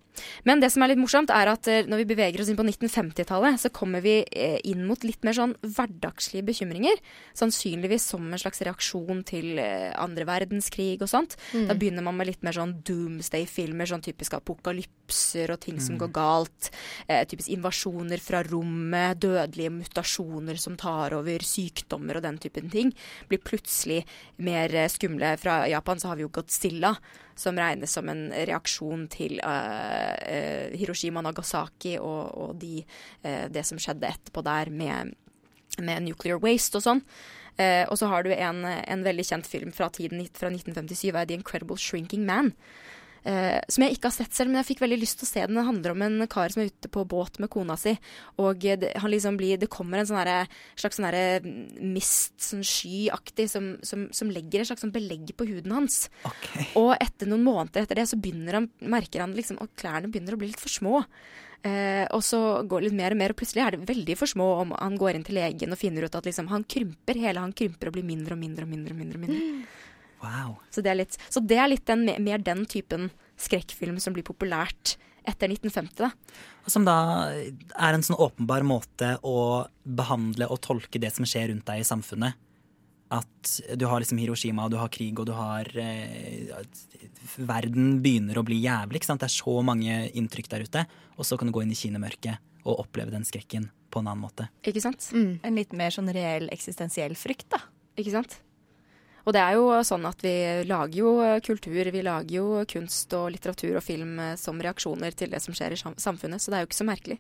Men det som er litt morsomt, er at eh, når vi beveger oss inn på 1950-tallet, så kommer vi eh, inn mot litt mer sånn hverdagslige bekymringer. Sannsynligvis som en slags reaksjon til andre verdenskrig og sånt. Mm. Da begynner man med litt mer sånn doomsday-filmer, sånn typisk apokalypser og ting mm. som går galt. Eh, typisk invasjoner fra rommet, dødelige mutasjoner som tar over, sykdommer og den typen ting. Blir plutselig mer skumle. Fra Japan så har vi jo Godzilla som regnes som en reaksjon til uh, Hiroshima Nagasaki og, og de, uh, det som skjedde etterpå der med, med nuclear waste og sånn. og så har du en, en, veldig kjent film fra tiden fra 1957, The Incredible Shrinking Man. Eh, som jeg ikke har sett selv, men jeg fikk veldig lyst til å se den. Den handler om en kar som er ute på båt med kona si, og det, han liksom blir, det kommer en sånn slags sånn mist, sånn skyaktig, som, som, som legger et slags sånn belegg på huden hans. Og etter noen måneder etter det, så begynner han, merker han liksom at klærne begynner å bli litt for små. Eh, og så går det litt mer og mer, og plutselig er det veldig for små om han går inn til legen og finner ut at liksom, han krymper, hele han krymper og blir mindre og mindre og mindre. og mindre, og mindre. Wow. Så det er litt, så det er litt den, mer den typen skrekkfilm som blir populært etter 1950. da. Som da er en sånn åpenbar måte å behandle og tolke det som skjer rundt deg i samfunnet. At du har liksom Hiroshima, og du har krig, og du har eh, Verden begynner å bli jævlig. ikke sant? Det er så mange inntrykk der ute. Og så kan du gå inn i kinemørket og oppleve den skrekken på en annen måte. Ikke sant? En litt mer sånn reell eksistensiell frykt, da. Ikke sant? Og det er jo sånn at vi lager jo kultur, vi lager jo kunst og litteratur og film eh, som reaksjoner til det som skjer i samfunnet, så det er jo ikke så merkelig.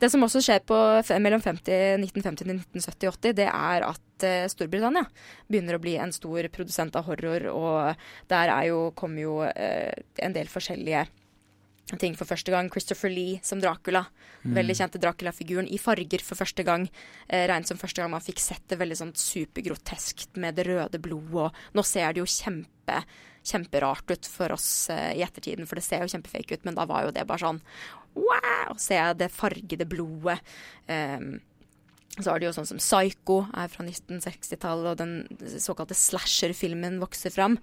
Det som også skjer på mellom 50, 1950 til 1970-80, det er at eh, Storbritannia begynner å bli en stor produsent av horror, og der er jo, kommer jo eh, en del forskjellige ting for første gang. Christopher Lee som Dracula. Mm. Veldig kjente Dracula-figuren i farger for første gang. Eh, regnet som første gang man fikk sett det veldig sånn supergroteskt med det røde blodet. Og nå ser det jo kjempe kjemperart ut for oss eh, i ettertiden, for det ser jo kjempefake ut, men da var jo det bare sånn wow! Se det fargede blodet. Um, så har det jo sånn som Psycho er fra 1960-tallet, og den såkalte slasher-filmen vokser fram.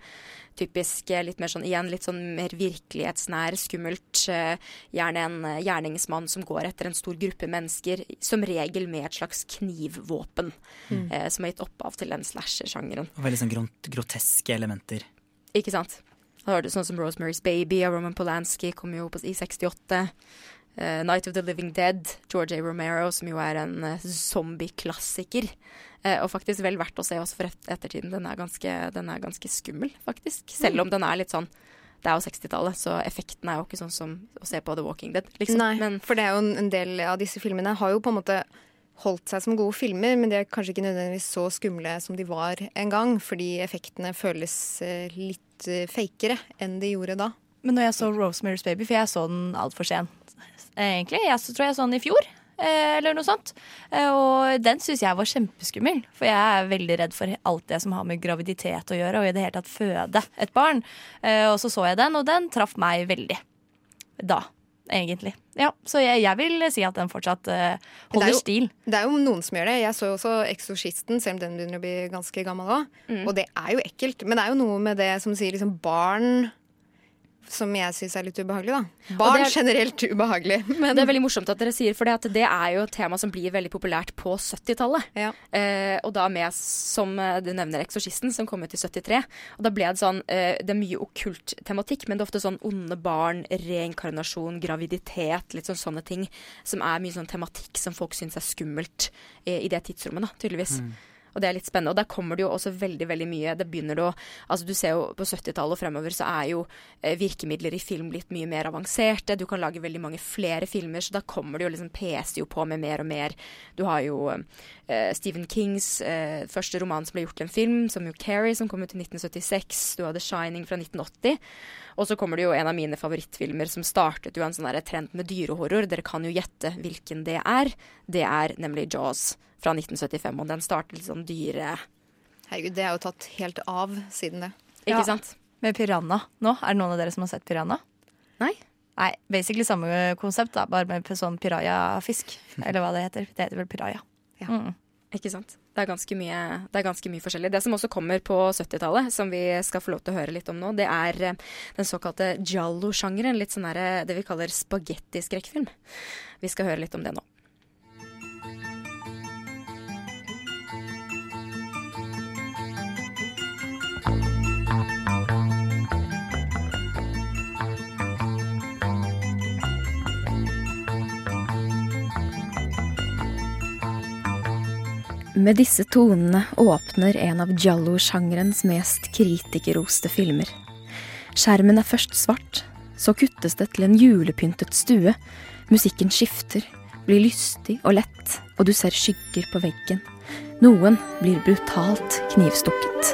Typisk eh, litt mer sånn igjen litt sånn mer virkelighetsnær, skummelt. eh, Gjerne en eh, gjerningsmann som går etter en stor gruppe mennesker, som regel med et slags knivvåpen. Mm. Eh, som har gitt opphav til den slasher-sjangeren. Og veldig sånn groteske elementer. Ikke sant? Da har du sånn som Rosemary's Baby av Roman Polanski kom jo på, i 68. Eh, Night of the Living Dead, George A. Romero, som jo er en uh, zombie-klassiker. Eh, og faktisk vel verdt å se også for et ettertiden. Den er, ganske, den er ganske skummel, faktisk. Selv om den er litt sånn Det er jo 60-tallet, så effekten er jo ikke sånn som å se på The Walking Dead, liksom. Nei, for det er jo en, del av disse filmene har jo på en måte holdt seg som gode filmer, men de er kanskje ikke nødvendigvis så skumle som de var en gang, fordi effektene føles litt fakere enn de gjorde da. Men når jeg så Rosemary's Baby, for jeg så den altfor sent, egentlig. Jeg så, tror jeg så den i fjor, eh, eller noe sånt. Eh, Og den syns jeg var kjempeskummel, for jeg er veldig redd for alt det som har med graviditet å gjøre, og i det hele tatt føde et barn. Eh, Og så så jeg den, og den traff meg veldig. Da, egentlig. Ja, Så jeg, jeg vil si at den fortsatt uh, holder det jo- stil. Det er jo noen som gjør det. Jeg så jo også 'Eksorsisten', selv om den begynner å bli ganske gammel òg. Mm. Og det er jo ekkelt. Men det er jo noe med det som sier liksom barn som jeg syns er litt ubehagelig, da. Barn er- generelt ubehagelig. Men Det er veldig morsomt at dere sier, for det, er jo et tema som blir veldig populært på 70-tallet. Eh, og da med, som eh, du nevner, 'Eksorsisten', som kom ut i 73. Og da ble det sånn eh, Det er mye okkult tematikk, men det er ofte sånn onde barn, reinkarnasjon, graviditet, litt sånn sånne ting. Som er mye sånn tematikk som folk syns er skummelt eh, i det tidsrommet, da, tydeligvis. Og det er litt spennende. Og der kommer det jo også veldig veldig mye. Det begynner å Altså du ser jo på 70-tallet og fremover så er jo eh, virkemidler i film blitt mye mer avanserte. Du kan lage veldig mange flere filmer, så da kommer det jo liksom PC jo på med mer og mer. Du har jo eh, Stephen Kings eh, første roman som ble gjort til en film, som jo 'Carrie', som kom ut i 1976. Du har 'The Shining' fra 1980. Og så kommer det jo en av mine favorittfilmer som startet jo en sånn trend med dyrehorror. Dere kan jo gjette hvilken det er. Det er nemlig 'Jaws' fra 1975, og den startet litt sånn dyre... Herregud, det er jo tatt helt av siden det. Ikke Ja. sant? Med piranha nå. Er det noen av dere som har sett piranha? Nei. Nei, Basically samme konsept, da, bare med sånn pirajafisk. Eller hva det heter. Det heter vel piraja. Mm. Ikke sant? Det er, ganske mye, det er ganske mye forskjellig. Det som også kommer på 70-tallet, som vi skal få lov til å høre litt om nå, det er eh, den såkalte giallo-sjangeren. Litt sånn der, det vi kaller spagettiskrekkfilm. Vi skal høre litt om det nå. Med disse tonene åpner en av giallo-sjangerens mest kritikerroste filmer. Skjermen er først svart, så kuttes det til en julepyntet stue. Musikken skifter, blir lystig og lett, og du ser skygger på veggen. Noen blir brutalt knivstukket.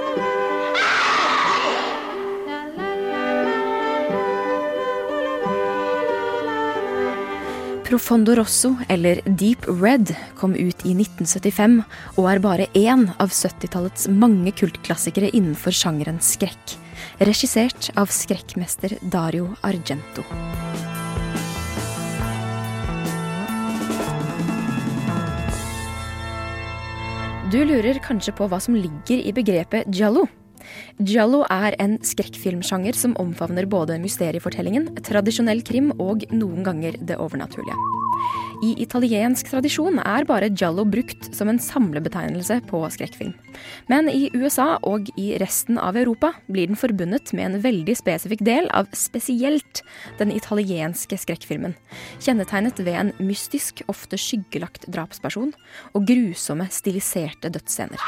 Profondo Rosso, eller Deep Red, kom ut i 1975 og er bare én av 70-tallets mange kultklassikere innenfor sjangeren skrekk. Regissert av skrekkmester Dario Argento. Du lurer kanskje på hva som ligger i begrepet giallo. Giallo er en skrekkfilmsjanger som omfavner både mysteriefortellingen, tradisjonell krim og noen ganger det overnaturlige. I italiensk tradisjon er bare giallo brukt som en samlebetegnelse på skrekkfilm. Men i USA og i resten av Europa blir den forbundet med en veldig spesifikk del av spesielt den italienske skrekkfilmen. Kjennetegnet ved en mystisk, ofte skyggelagt drapsperson og grusomme, stiliserte dødsscener.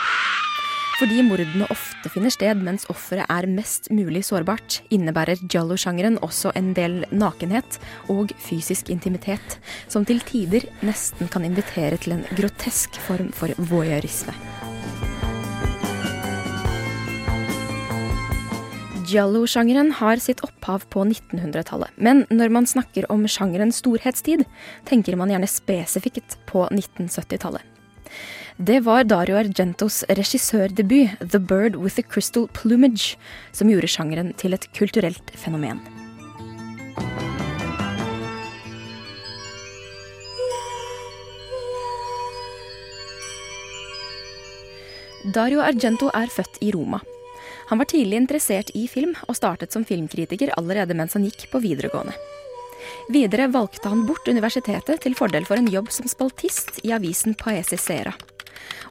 Fordi mordene ofte finner sted mens offeret er mest mulig sårbart, innebærer giallo-sjangeren også en del nakenhet og fysisk intimitet, som til tider nesten kan invitere til en grotesk form for voyeurisme. Giallo-sjangeren har sitt opphav på 1900-tallet, men når man snakker om sjangerens storhetstid, tenker man gjerne spesifikt på 1970-tallet. Det var Dario Argentos regissørdebut 'The Bird with a Crystal Plumage' som gjorde sjangeren til et kulturelt fenomen. Dario Argento er født i Roma. Han var tidlig interessert i film, og startet som filmkritiker allerede mens han gikk på videregående. Videre valgte han bort universitetet til fordel for en jobb som spaltist i avisen Paesi Sera.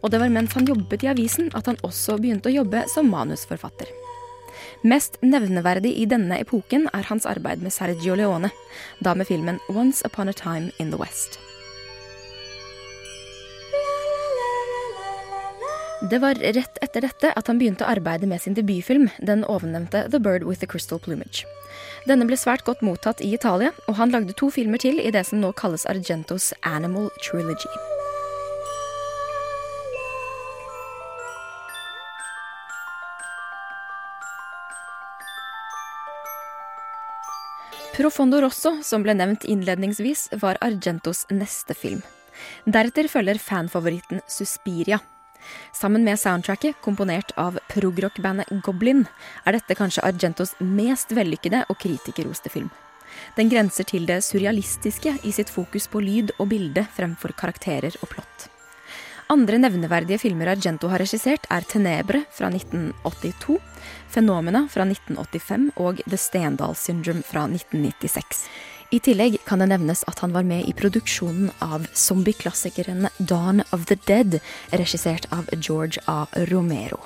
Og det var mens han jobbet i avisen at han også begynte å jobbe som manusforfatter. Mest nevneverdig i denne epoken er hans arbeid med Sergio Leone, da med filmen Once Upon a Time in the West. Det var rett etter dette at han begynte å arbeide med sin debutfilm, den ovennevnte The Bird with the Crystal Plumage. Denne ble svært godt mottatt i Italia, og han lagde to filmer til i det som nå kalles Argentos Animal Trilogy. Profondo Rosso, som ble nevnt innledningsvis, var Argentos neste film. Deretter følger fanfavoritten Suspiria. Sammen med soundtracket, komponert av progrockbandet Goblin, er dette kanskje Argentos mest vellykkede og kritikerroste film. Den grenser til det surrealistiske i sitt fokus på lyd og bilde fremfor karakterer og plott. Andre nevneverdige filmer Argento har regissert, er Tenebre fra 1982, Fenomena fra 1985 og The Stendal Syndrome fra 1996. I tillegg kan det nevnes at han var med i produksjonen av zombieklassikeren Dawn of the Dead, regissert av George A. Romero.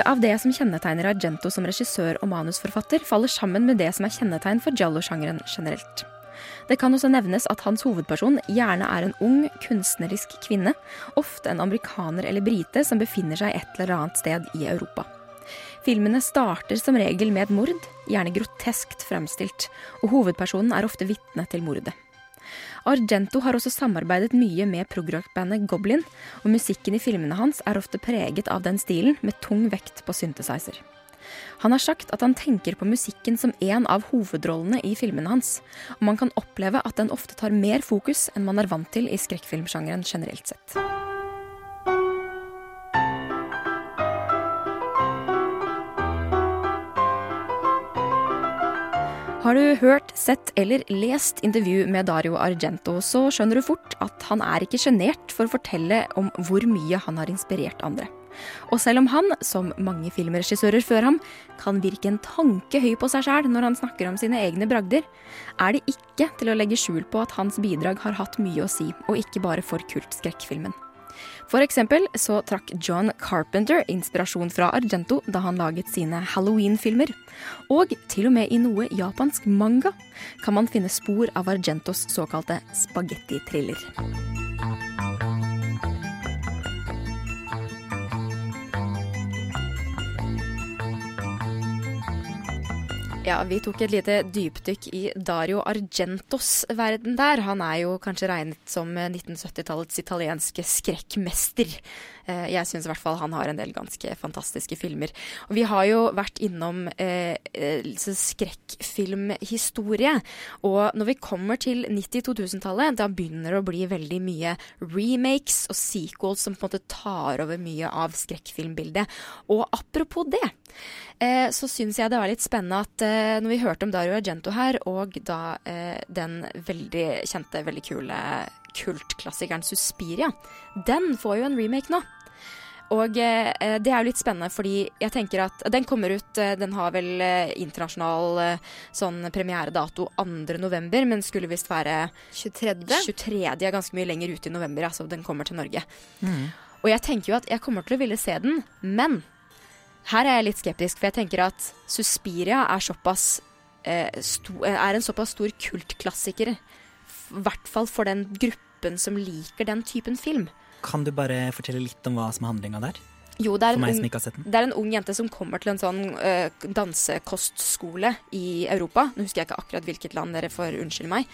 Mye av det som kjennetegner Argento som regissør og manusforfatter, faller sammen med det som er kjennetegn for giallo-sjangeren generelt. Det kan også nevnes at hans hovedperson gjerne er en ung, kunstnerisk kvinne, ofte en amerikaner eller brite som befinner seg et eller annet sted i Europa. Filmene starter som regel med et mord, gjerne groteskt fremstilt, og hovedpersonen er ofte vitne til mordet. Argento har også samarbeidet mye med progrock-bandet Goblin, og musikken i filmene hans er ofte preget av den stilen, med tung vekt på synthesizer. Han har sagt at han tenker på musikken som en av hovedrollene i filmene hans, og man kan oppleve at den ofte tar mer fokus enn man er vant til i skrekkfilmsjangeren generelt sett. Har du hørt, sett eller lest intervju med Dario Argento, så skjønner du fort at han er ikke sjenert for å fortelle om hvor mye han har inspirert andre. Og selv om han, som mange filmregissører før ham, kan virke en tanke høy på seg sjæl når han snakker om sine egne bragder, er det ikke til å legge skjul på at hans bidrag har hatt mye å si, og ikke bare for kultskrekkfilmen. For eksempel så trakk John Carpenter inspirasjon fra Argento da han laget sine Halloween-filmer. Og til og med i noe japansk manga kan man finne spor av Argentos såkalte spagetti-thriller. Ja, vi tok et lite dypdykk i Dario Argentos verden der. Han er jo kanskje regnet som 1970-tallets italienske skrekkmester. Eh, Jeg syns i hvert fall han har en del ganske fantastiske filmer. Og vi har jo vært innom eh, eh, skrekkfilmhistorie. Og når vi kommer til 90-2000-tallet, da begynner det å bli veldig mye remakes og sequels som på en måte tar over mye av skrekkfilmbildet. Og apropos det, eh, så syns jeg det var litt spennende at eh, når vi hørte om Dario Argento her, og da eh, den veldig kjente, veldig kule kultklassikeren Suspiria, den får jo en remake nå. Og eh, det er jo litt spennende, fordi jeg tenker at den kommer ut eh, Den har vel eh, internasjonal eh, sånn premieredato 2.11., men skulle visst være 23. 23. er ganske mye lenger ute i november, altså den kommer til Norge. Og jeg tenker jo at jeg kommer til å ville se den, men her er jeg litt skeptisk, for jeg tenker at Suspiria er såpass eh, er en såpass stor kultklassiker, i hvert fall for den gruppen som liker den typen film. Kan du bare fortelle litt om hva som er handlinga der? Jo, det er, en ung, det er en ung jente som kommer til en sånn uh, dansekostskole i Europa. Nå husker jeg ikke akkurat hvilket land, dere får unnskylde meg.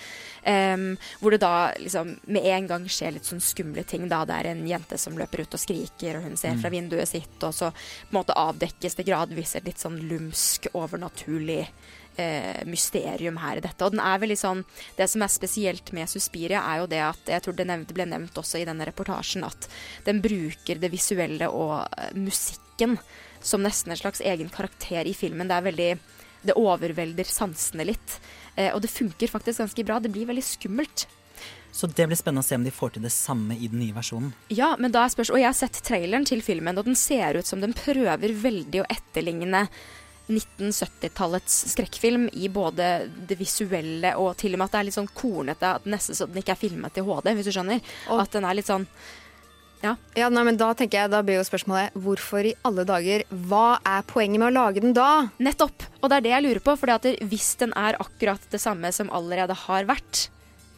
Um, hvor det da liksom med en gang skjer litt sånn skumle ting. da Det er en jente som løper ut og skriker, og hun ser Mm. fra vinduet sitt, og så på en måte avdekkes det gradvis et litt sånn lumsk, overnaturlig eh, mysterium her i dette. Og den er veldig sånn Det som er spesielt med Suspiria, er jo det at Jeg tror det nevnt, ble nevnt også i denne reportasjen at den bruker det visuelle og eh, musikken som nesten en slags egen karakter i filmen. Det er veldig Det overvelder sansene litt. Eh, og det funker faktisk ganske bra. Det blir veldig skummelt. Så det blir spennende å se om de får til det samme i den nye versjonen. Ja, men da er spørs Og jeg har sett traileren til filmen, og den ser ut som den prøver veldig å etterligne 1970-tallets skrekkfilm i både det visuelle og til og med at det er litt sånn kornete. At nesten så den ikke er filmet i HD, hvis du skjønner. At den er litt sånn Ja. Ja, nei, men Da tenker jeg, da blir jo spørsmålet hvorfor i alle dager Hva er poenget med å lage den da? Nettopp. Og det er det jeg lurer på. For hvis den er akkurat det samme som allerede har vært,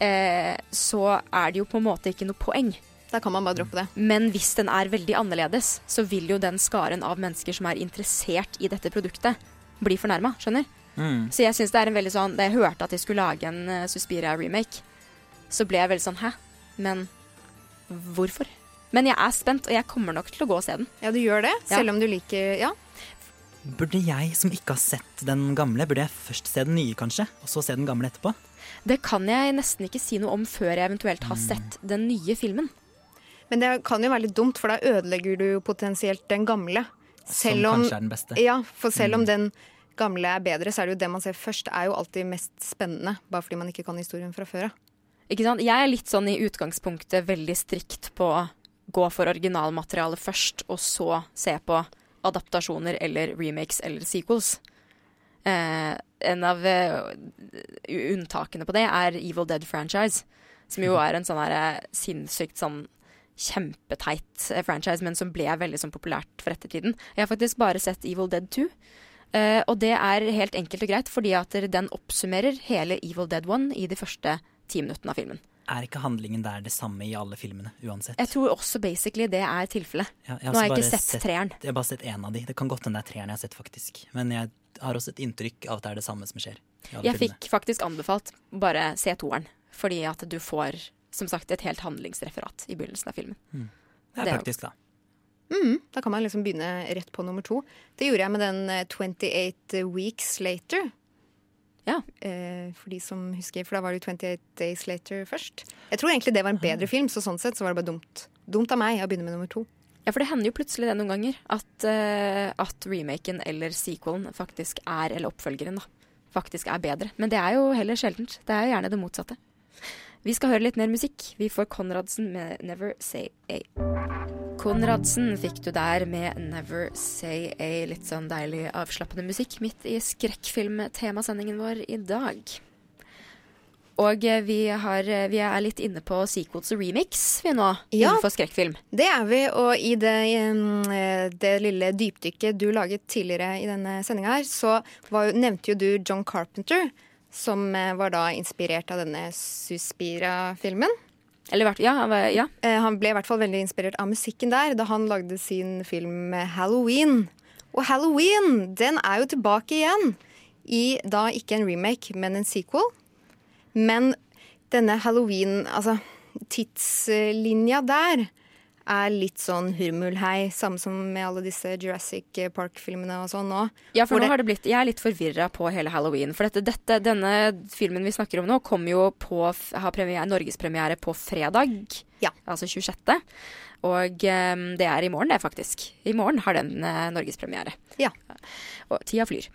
eh, så er det jo på en måte ikke noe poeng. Da kan man bare droppe det. Men hvis den er veldig annerledes, så vil jo den skaren av mennesker som er interessert i dette produktet, bli fornærma. Skjønner? Mm. Så jeg synes det er en veldig sånn Da jeg hørte at de skulle lage en uh, Suspiria-remake, så ble jeg veldig sånn Hæ? Men hvorfor? Men jeg er spent, og jeg kommer nok til å gå og se den. Ja, du gjør det, Ja. selv om du liker Ja. Burde jeg som ikke har sett den gamle, burde jeg først se den nye kanskje, og så se den gamle etterpå? Det kan jeg nesten ikke si noe om før jeg eventuelt har Mm. sett den nye filmen. Men det kan jo være litt dumt, for da ødelegger du jo potensielt den gamle. Som Selv om, kanskje er den beste. Ja, for selv om Mm. den gamle er bedre, så er det jo det man ser først, er jo alltid mest spennende. Bare fordi man ikke kan historien fra før av. Ikke sant? Jeg er litt sånn i utgangspunktet veldig strikt på å gå for originalmaterialet først, og så se på adaptasjoner eller remakes eller sequels. Eh, en av uh, unntakene på det er Evil Dead franchise, som jo er en sånn her eh, sinnssykt sånn kjempeteit eh, franchise, men som ble veldig sånn populært for ettertiden. Jeg har faktisk bare sett Evil Dead 2. Uh, og det er helt enkelt og greit, fordi at den oppsummerer hele Evil Dead 1 i de første ti minuttene av filmen. Er ikke handlingen der det samme i alle filmene, uansett? Jeg tror også basically det er tilfellet. Ja, Nå har jeg ikke sett, sett treeren. Jeg har bare sett én av de. Det kan godt hende det er treeren jeg har sett, faktisk. Men jeg har også et inntrykk av at det er det samme som skjer. Jeg filmene. fikk faktisk anbefalt bare se toeren, fordi at du får som sagt et helt handlingsreferat i begynnelsen av filmen. Mm. Det er Det praktisk, da. Mm, da kan man liksom begynne rett på nummer to. Det gjorde jeg med den eh, 28 Weeks Later. Ja. Eh, for de som husker, for da var det jo 28 Days Later først. Jeg tror egentlig det var en bedre film, så sånn sett så var det bare dumt. Dumt av meg å begynne med nummer to. Ja, for det hender jo plutselig det noen ganger at, uh, at remaken eller sequelen faktisk er, eller oppfølgeren da, faktisk er bedre. Men det er jo heller sjeldent. Det er jo gjerne det motsatte. Vi skal høre litt mer musikk. Vi får Konradsen med 'Never Say A'. Konradsen fikk du der med 'Never Say A'. Litt sånn deilig avslappende musikk midt i skrekkfilmtemasendingen vår i dag. Og eh, vi, har, eh, vi er litt inne på sequels remix vi nå, Ja. innenfor skrekkfilm. Det er vi, og i det, eh, det lille dypdykket du laget tidligere i denne sendinga her, så var, nevnte jo du John Carpenter, som eh, var da inspirert av denne Suspira-filmen. Eller ja, han ja. Eh, Han ble i hvert fall veldig inspirert av musikken der da han lagde sin film Halloween. Og Halloween, den er jo tilbake igjen i da ikke en remake, men en sequel. Men denne halloween, altså tidslinja der, er litt sånn hurmulhei. Samme som med alle disse Jurassic Park-filmene og sånn nå. Ja, for nå har det blitt, Jeg er litt forvirra på hele halloween. For dette, dette, denne filmen vi snakker om nå, kommer jo på har premiere, norgespremiere på fredag. Ja. Altså 26. Og um, det er i morgen, det, faktisk. I morgen har den uh, norgespremiere. Ja. Og tida flyr.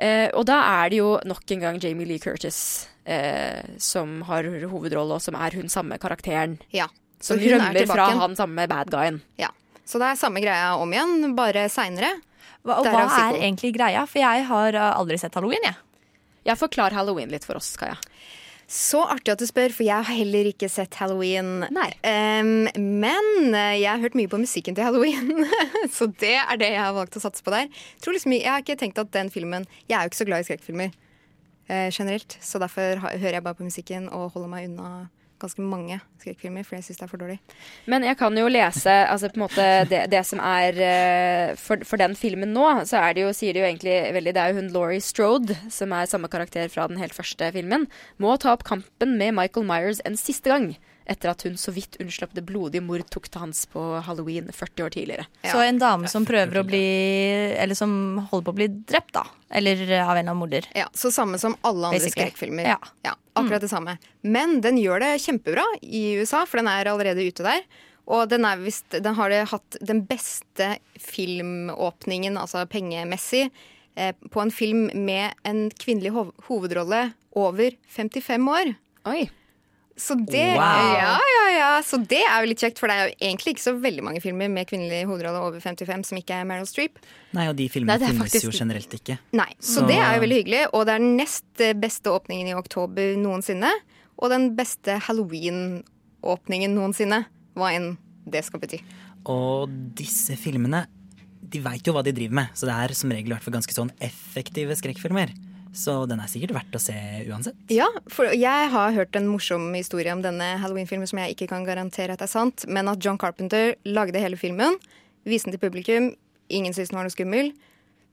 Uh, og da er det jo nok en gang Jamie Lee Curtis uh, som har hovedrolle, og som er hun samme karakteren. Ja. Så Som er rømmer fra han samme bad guyen. Ja. Så det er samme greia om igjen, bare seinere. Hva, og hva er egentlig greia? For jeg har uh, aldri sett halloween, jeg. Jeg forklar halloween litt for oss, Kaja. Så artig at du spør, for jeg har heller ikke sett halloween. Um, men eh, jeg har hørt mye på musikken til halloween, så det er det jeg har valgt å satse på der. Tror liksom, jeg har ikke tenkt at den filmen Jeg er jo ikke så glad i skrekkfilmer uh, generelt, så derfor hører jeg bare på musikken og holder meg unna ganske mange skrekkfilmer, for jeg syns det er for dårlig. Men jeg kan jo lese altså på en måte det, det som er eh, for, for den filmen nå, så er det jo, sier de jo egentlig veldig Det er jo hun Laurie Strode, som er samme karakter fra den helt første filmen, må ta opp kampen med Michael Myers en siste gang. Etter at hun så vidt unnslapp det blodige mord tok til hans på halloween 40 år tidligere. Så en dame som prøver å bli Eller som holder på å bli drept, da. Eller uh, av en eller annen morder. Ja, Så samme som alle andre Basically. skrekkfilmer. Ja. akkurat det samme. Men den gjør det kjempebra i USA, for den er allerede ute der. Og den, er visst, den har det hatt den beste filmåpningen, altså pengemessig, eh, på en film med en kvinnelig hov hovedrolle over 55 år. Oi. Så det, Wow. ja, ja, ja. Så det er jo litt kjekt, for det er jo egentlig ikke så veldig mange filmer med kvinnelig hovedrolle over 55 som ikke er Meryl Streep. Nei, og de filmene er finnes faktisk- jo generelt ikke. Nei, så, Så- det er jo veldig hyggelig. Og det er den nest beste åpningen i oktober noensinne. Og den beste halloween-åpningen noensinne, hva enn det skal bety. Og disse filmene de veit jo hva de driver med, så det er som regel i hvert fall ganske sånn effektive skrekkfilmer. Så den er sikkert verdt å se uansett. Ja, for jeg har hørt en morsom historie om denne halloween-filmen som jeg ikke kan garantere at er sant, men at John Carpenter lagde hele filmen, viste den til publikum, ingen syntes den var noe skummel.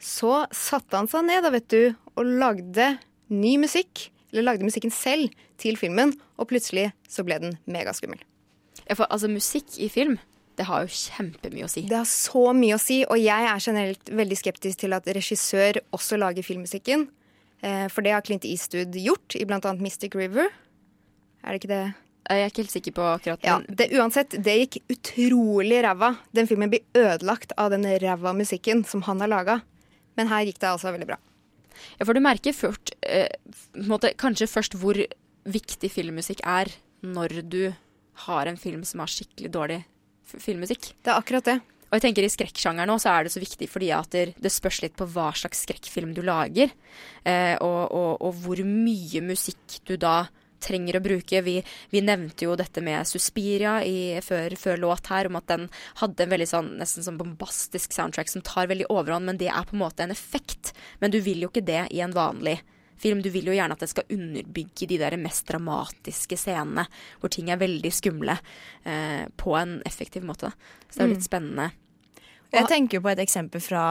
Så satte han seg ned da, vet du, og lagde ny musikk, eller lagde musikken selv til filmen, og plutselig så ble den megaskummel. Ja, for altså, musikk i film, det har jo kjempemye å si. Det har så mye å si, og jeg er generelt veldig skeptisk til at regissør også lager filmmusikken. Eh, For det har Clint Eastwood gjort i annet Mystic River. Er det ikke det? Jeg er ikke helt sikker på akkurat Ja, det, Uansett, det gikk utrolig ræva. Den filmen blir ødelagt av den ræva musikken som han har laga. Men her gikk det altså veldig bra. Ja, for du merker først, eh, måte, kanskje først hvor viktig filmmusikk er når du har en film som har skikkelig dårlig filmmusikk. Det er akkurat det. Og jeg tenker I skrekksjangeren også så er det så viktig fordi at det spørs litt på hva slags skrekkfilm du lager, eh, og, og, og hvor mye musikk du da trenger å bruke. Vi, vi nevnte jo dette med Suspiria i, før, før låt her, om at den hadde en veldig sånn, nesten sånn bombastisk soundtrack som tar veldig overhånd, men det er på en måte en effekt. Men du vil jo ikke det i en vanlig film. Du vil jo gjerne at det skal underbygge de der mest dramatiske scenene, hvor ting er veldig skumle, eh, på en effektiv måte. Så det er jo Mm. litt spennende. Jeg tenker på et eksempel fra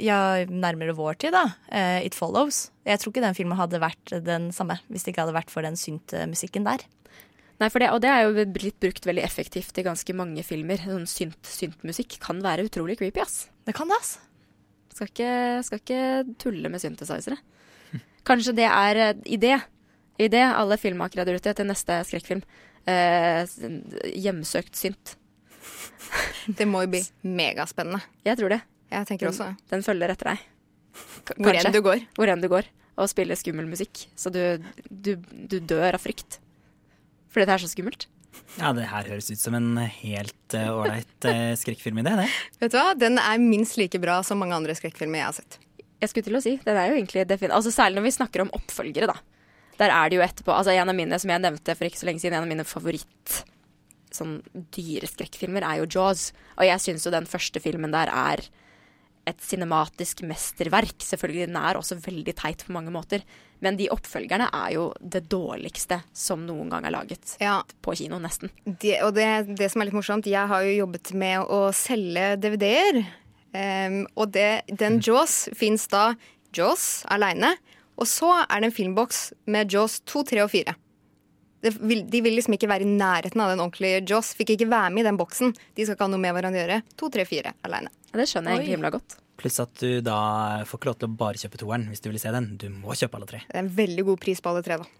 ja, nærmere vår tid. da. Eh, It Follows. Jeg tror ikke den filmen hadde vært den samme hvis det ikke hadde vært for den synt-musikken der. Nei, det, og det er jo blitt brukt veldig effektivt i ganske mange filmer. Sånn synt, syntmusikk kan være utrolig creepy, ass. Det kan det, ass. Skal ikke, skal ikke tulle med synthesizere. Kanskje det er i det, i det alle filmmakere der ute, til neste skrekkfilm. Eh, hjemsøkt synt. Det må jo bli megaspennende. Jeg tror det. Jeg tenker Den, også. den følger etter deg. Hvor enn du går. Hvor enn du går. Og spiller skummel musikk. Så du, du, du dør av frykt. Fordi det er så skummelt. Ja, det her høres ut som en helt ålreit uh, uh, skrekkfilmidé, det. Vet du hva? Den er minst like bra som mange andre skrekkfilmer jeg har sett. Jeg skulle til å si, den er jo egentlig definitivt altså Særlig når vi snakker om oppfølgere, da. Der er det jo etterpå altså En av mine som jeg nevnte for ikke så lenge siden, en av mine favoritt sånn dyreskrekkfilmer er jo Jaws. Og jeg syns jo den første filmen der er et cinematisk mesterverk. Selvfølgelig, den er også veldig teit på mange måter. Men de oppfølgerne er jo det dårligste som noen gang er laget. På kino, nesten. Det, og det, det som er litt morsomt, jeg har jo jobbet med å selge DVD-er. Ehm, og det, den Jaws fins da Jaws aleine, Og så er det en filmboks med Jaws 2, 3 og 4. Det vil, de vil liksom ikke være i nærheten av den ordentlige Jaws. Fikk ikke være med i den boksen. De skal ikke ha noe med hverandre å gjøre. 2, 3, 4 aleine. Det skjønner jeg egentlig himla godt. Pluss at du da får ikke lov til å bare kjøpe toeren hvis du vil se den. Du må kjøpe alle tre. Det er en veldig god pris på alle tre, da.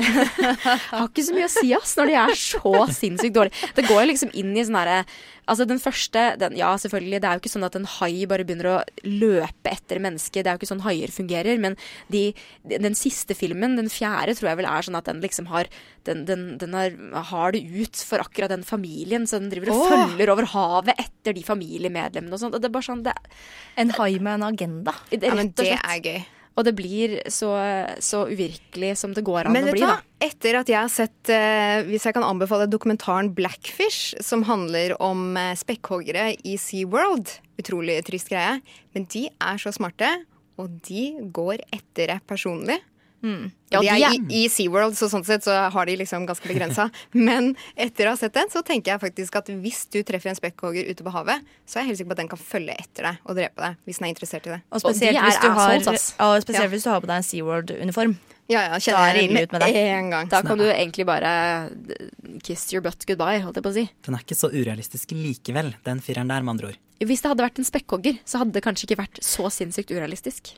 Har ikke så mye å si ass, når de er så sinnssykt dårlige. Det går jo liksom inn i sånn herre Altså, den første den, Ja, selvfølgelig, det er jo ikke sånn at en hai bare begynner å løpe etter mennesket. Det er jo ikke sånn haier fungerer. Men de, den siste filmen, den fjerde, tror jeg vel er sånn at den liksom har Den, den, den har, har, det ut for akkurat den familien. Så den driver og oh. følger over havet etter de familiemedlemmene og sånn. Og det er bare sånn det, En hai med en agenda. Det, ja, men det er gøy. Og det blir så, så, uvirkelig som det går an Men å bli. da. Etter at jeg har sett, eh, hvis jeg kan anbefale dokumentaren Blackfish, som handler om eh, spekkhoggere i SeaWorld. Utrolig trist greie. Men de er så smarte, og de går etter det personlig. Mm. Ja, de er i, i SeaWorld, så sånn sett så har de liksom ganske begrensa. Men etter å ha sett den, så tenker jeg faktisk at hvis du treffer en spekkhogger ute på havet, så er jeg helt sikker på at den kan følge etter deg og drepe deg hvis den er interessert i det. Og spesielt, og hvis, du har, og spesielt ja. hvis du har på deg en SeaWorld-uniform. Ja, ja, kjenner jeg med deg En gang. Da kan du egentlig bare kiss your butt goodbye, holdt jeg på å si. Den er ikke så urealistisk likevel, den fireren der, med andre ord. Hvis det hadde vært en spekkhogger, så hadde det kanskje ikke vært så sinnssykt urealistisk.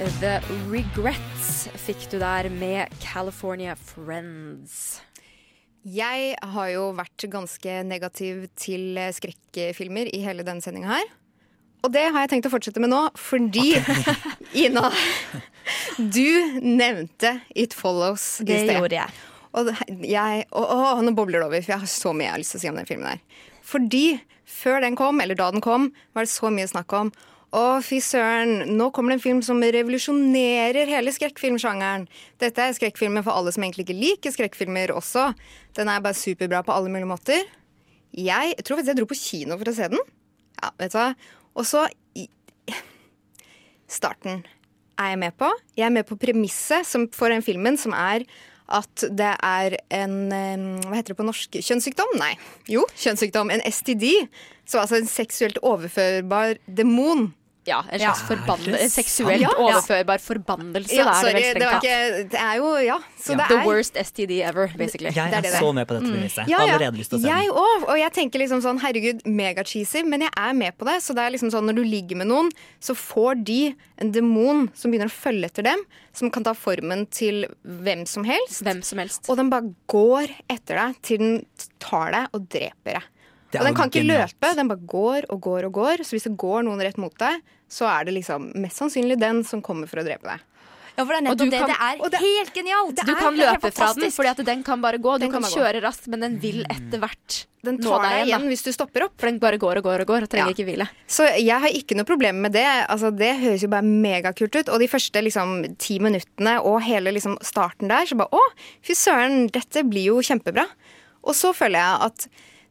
The Regrets fikk du der med California Friends. Jeg har jo vært ganske negativ til skrekkfilmer i hele denne sendinga her. Og det har jeg tenkt å fortsette med nå, fordi Ina, du nevnte It Follows i sted. Det gjorde jeg. Og jeg å, å, nå bobler det over, for jeg har så mye jeg har lyst til å si om den filmen her. Fordi før den kom, eller da den kom, var det så mye snakk om å, fy søren, nå kommer det en film som revolusjonerer hele skrekkfilmsjangeren. Dette er skrekkfilmer for alle som egentlig ikke liker skrekkfilmer også. Den er bare superbra på alle mulige måter. Jeg, tror faktisk jeg dro på kino for å se den. Ja, vet du hva. Og så Starten er jeg med på. Jeg er med på premisset for den filmen, som er at det er en Hva heter det på norsk? Kjønnssykdom? Nei. Jo, kjønnssykdom. En STD. Så altså en seksuelt overførbar demon ja, en slags ja. seksuelt ja. overførbar forbannelse. Ja, sorry, det, det, ikke, det, er jo Ja. Så ja. The er, worst STD ever, basically. Jeg er, er så med på dette beviset. Mm. Ja, Allerede lyst til å se Jeg òg. Og jeg tenker liksom sånn herregud, megacheesy, men jeg er med på det. Så det er liksom sånn når du ligger med noen, så får de en demon som begynner å følge etter dem. Som kan ta formen til hvem som helst. Hvem som helst. Og den bare går etter deg til den tar deg og dreper deg. Og den kan ikke genialt. løpe, den bare går og går og går. Så hvis det går noen rett mot deg, så er det liksom mest sannsynlig den som kommer for å drepe deg. Ja, for det er nettopp det. Kan, det er det, helt genialt. du kan løpe fra den, fordi at den kan bare gå. Du den kan, kan kjøre raskt, men den vil etter hvert den tar deg igjen hvis du stopper opp. For den bare går og går og går og trenger ja. ikke hvile. Så jeg har ikke noe problem med det. Altså, det høres jo bare megakult ut. Og de første liksom, ti minuttene og hele liksom, starten der, så bare å, fy søren, dette blir jo kjempebra. Og så føler jeg at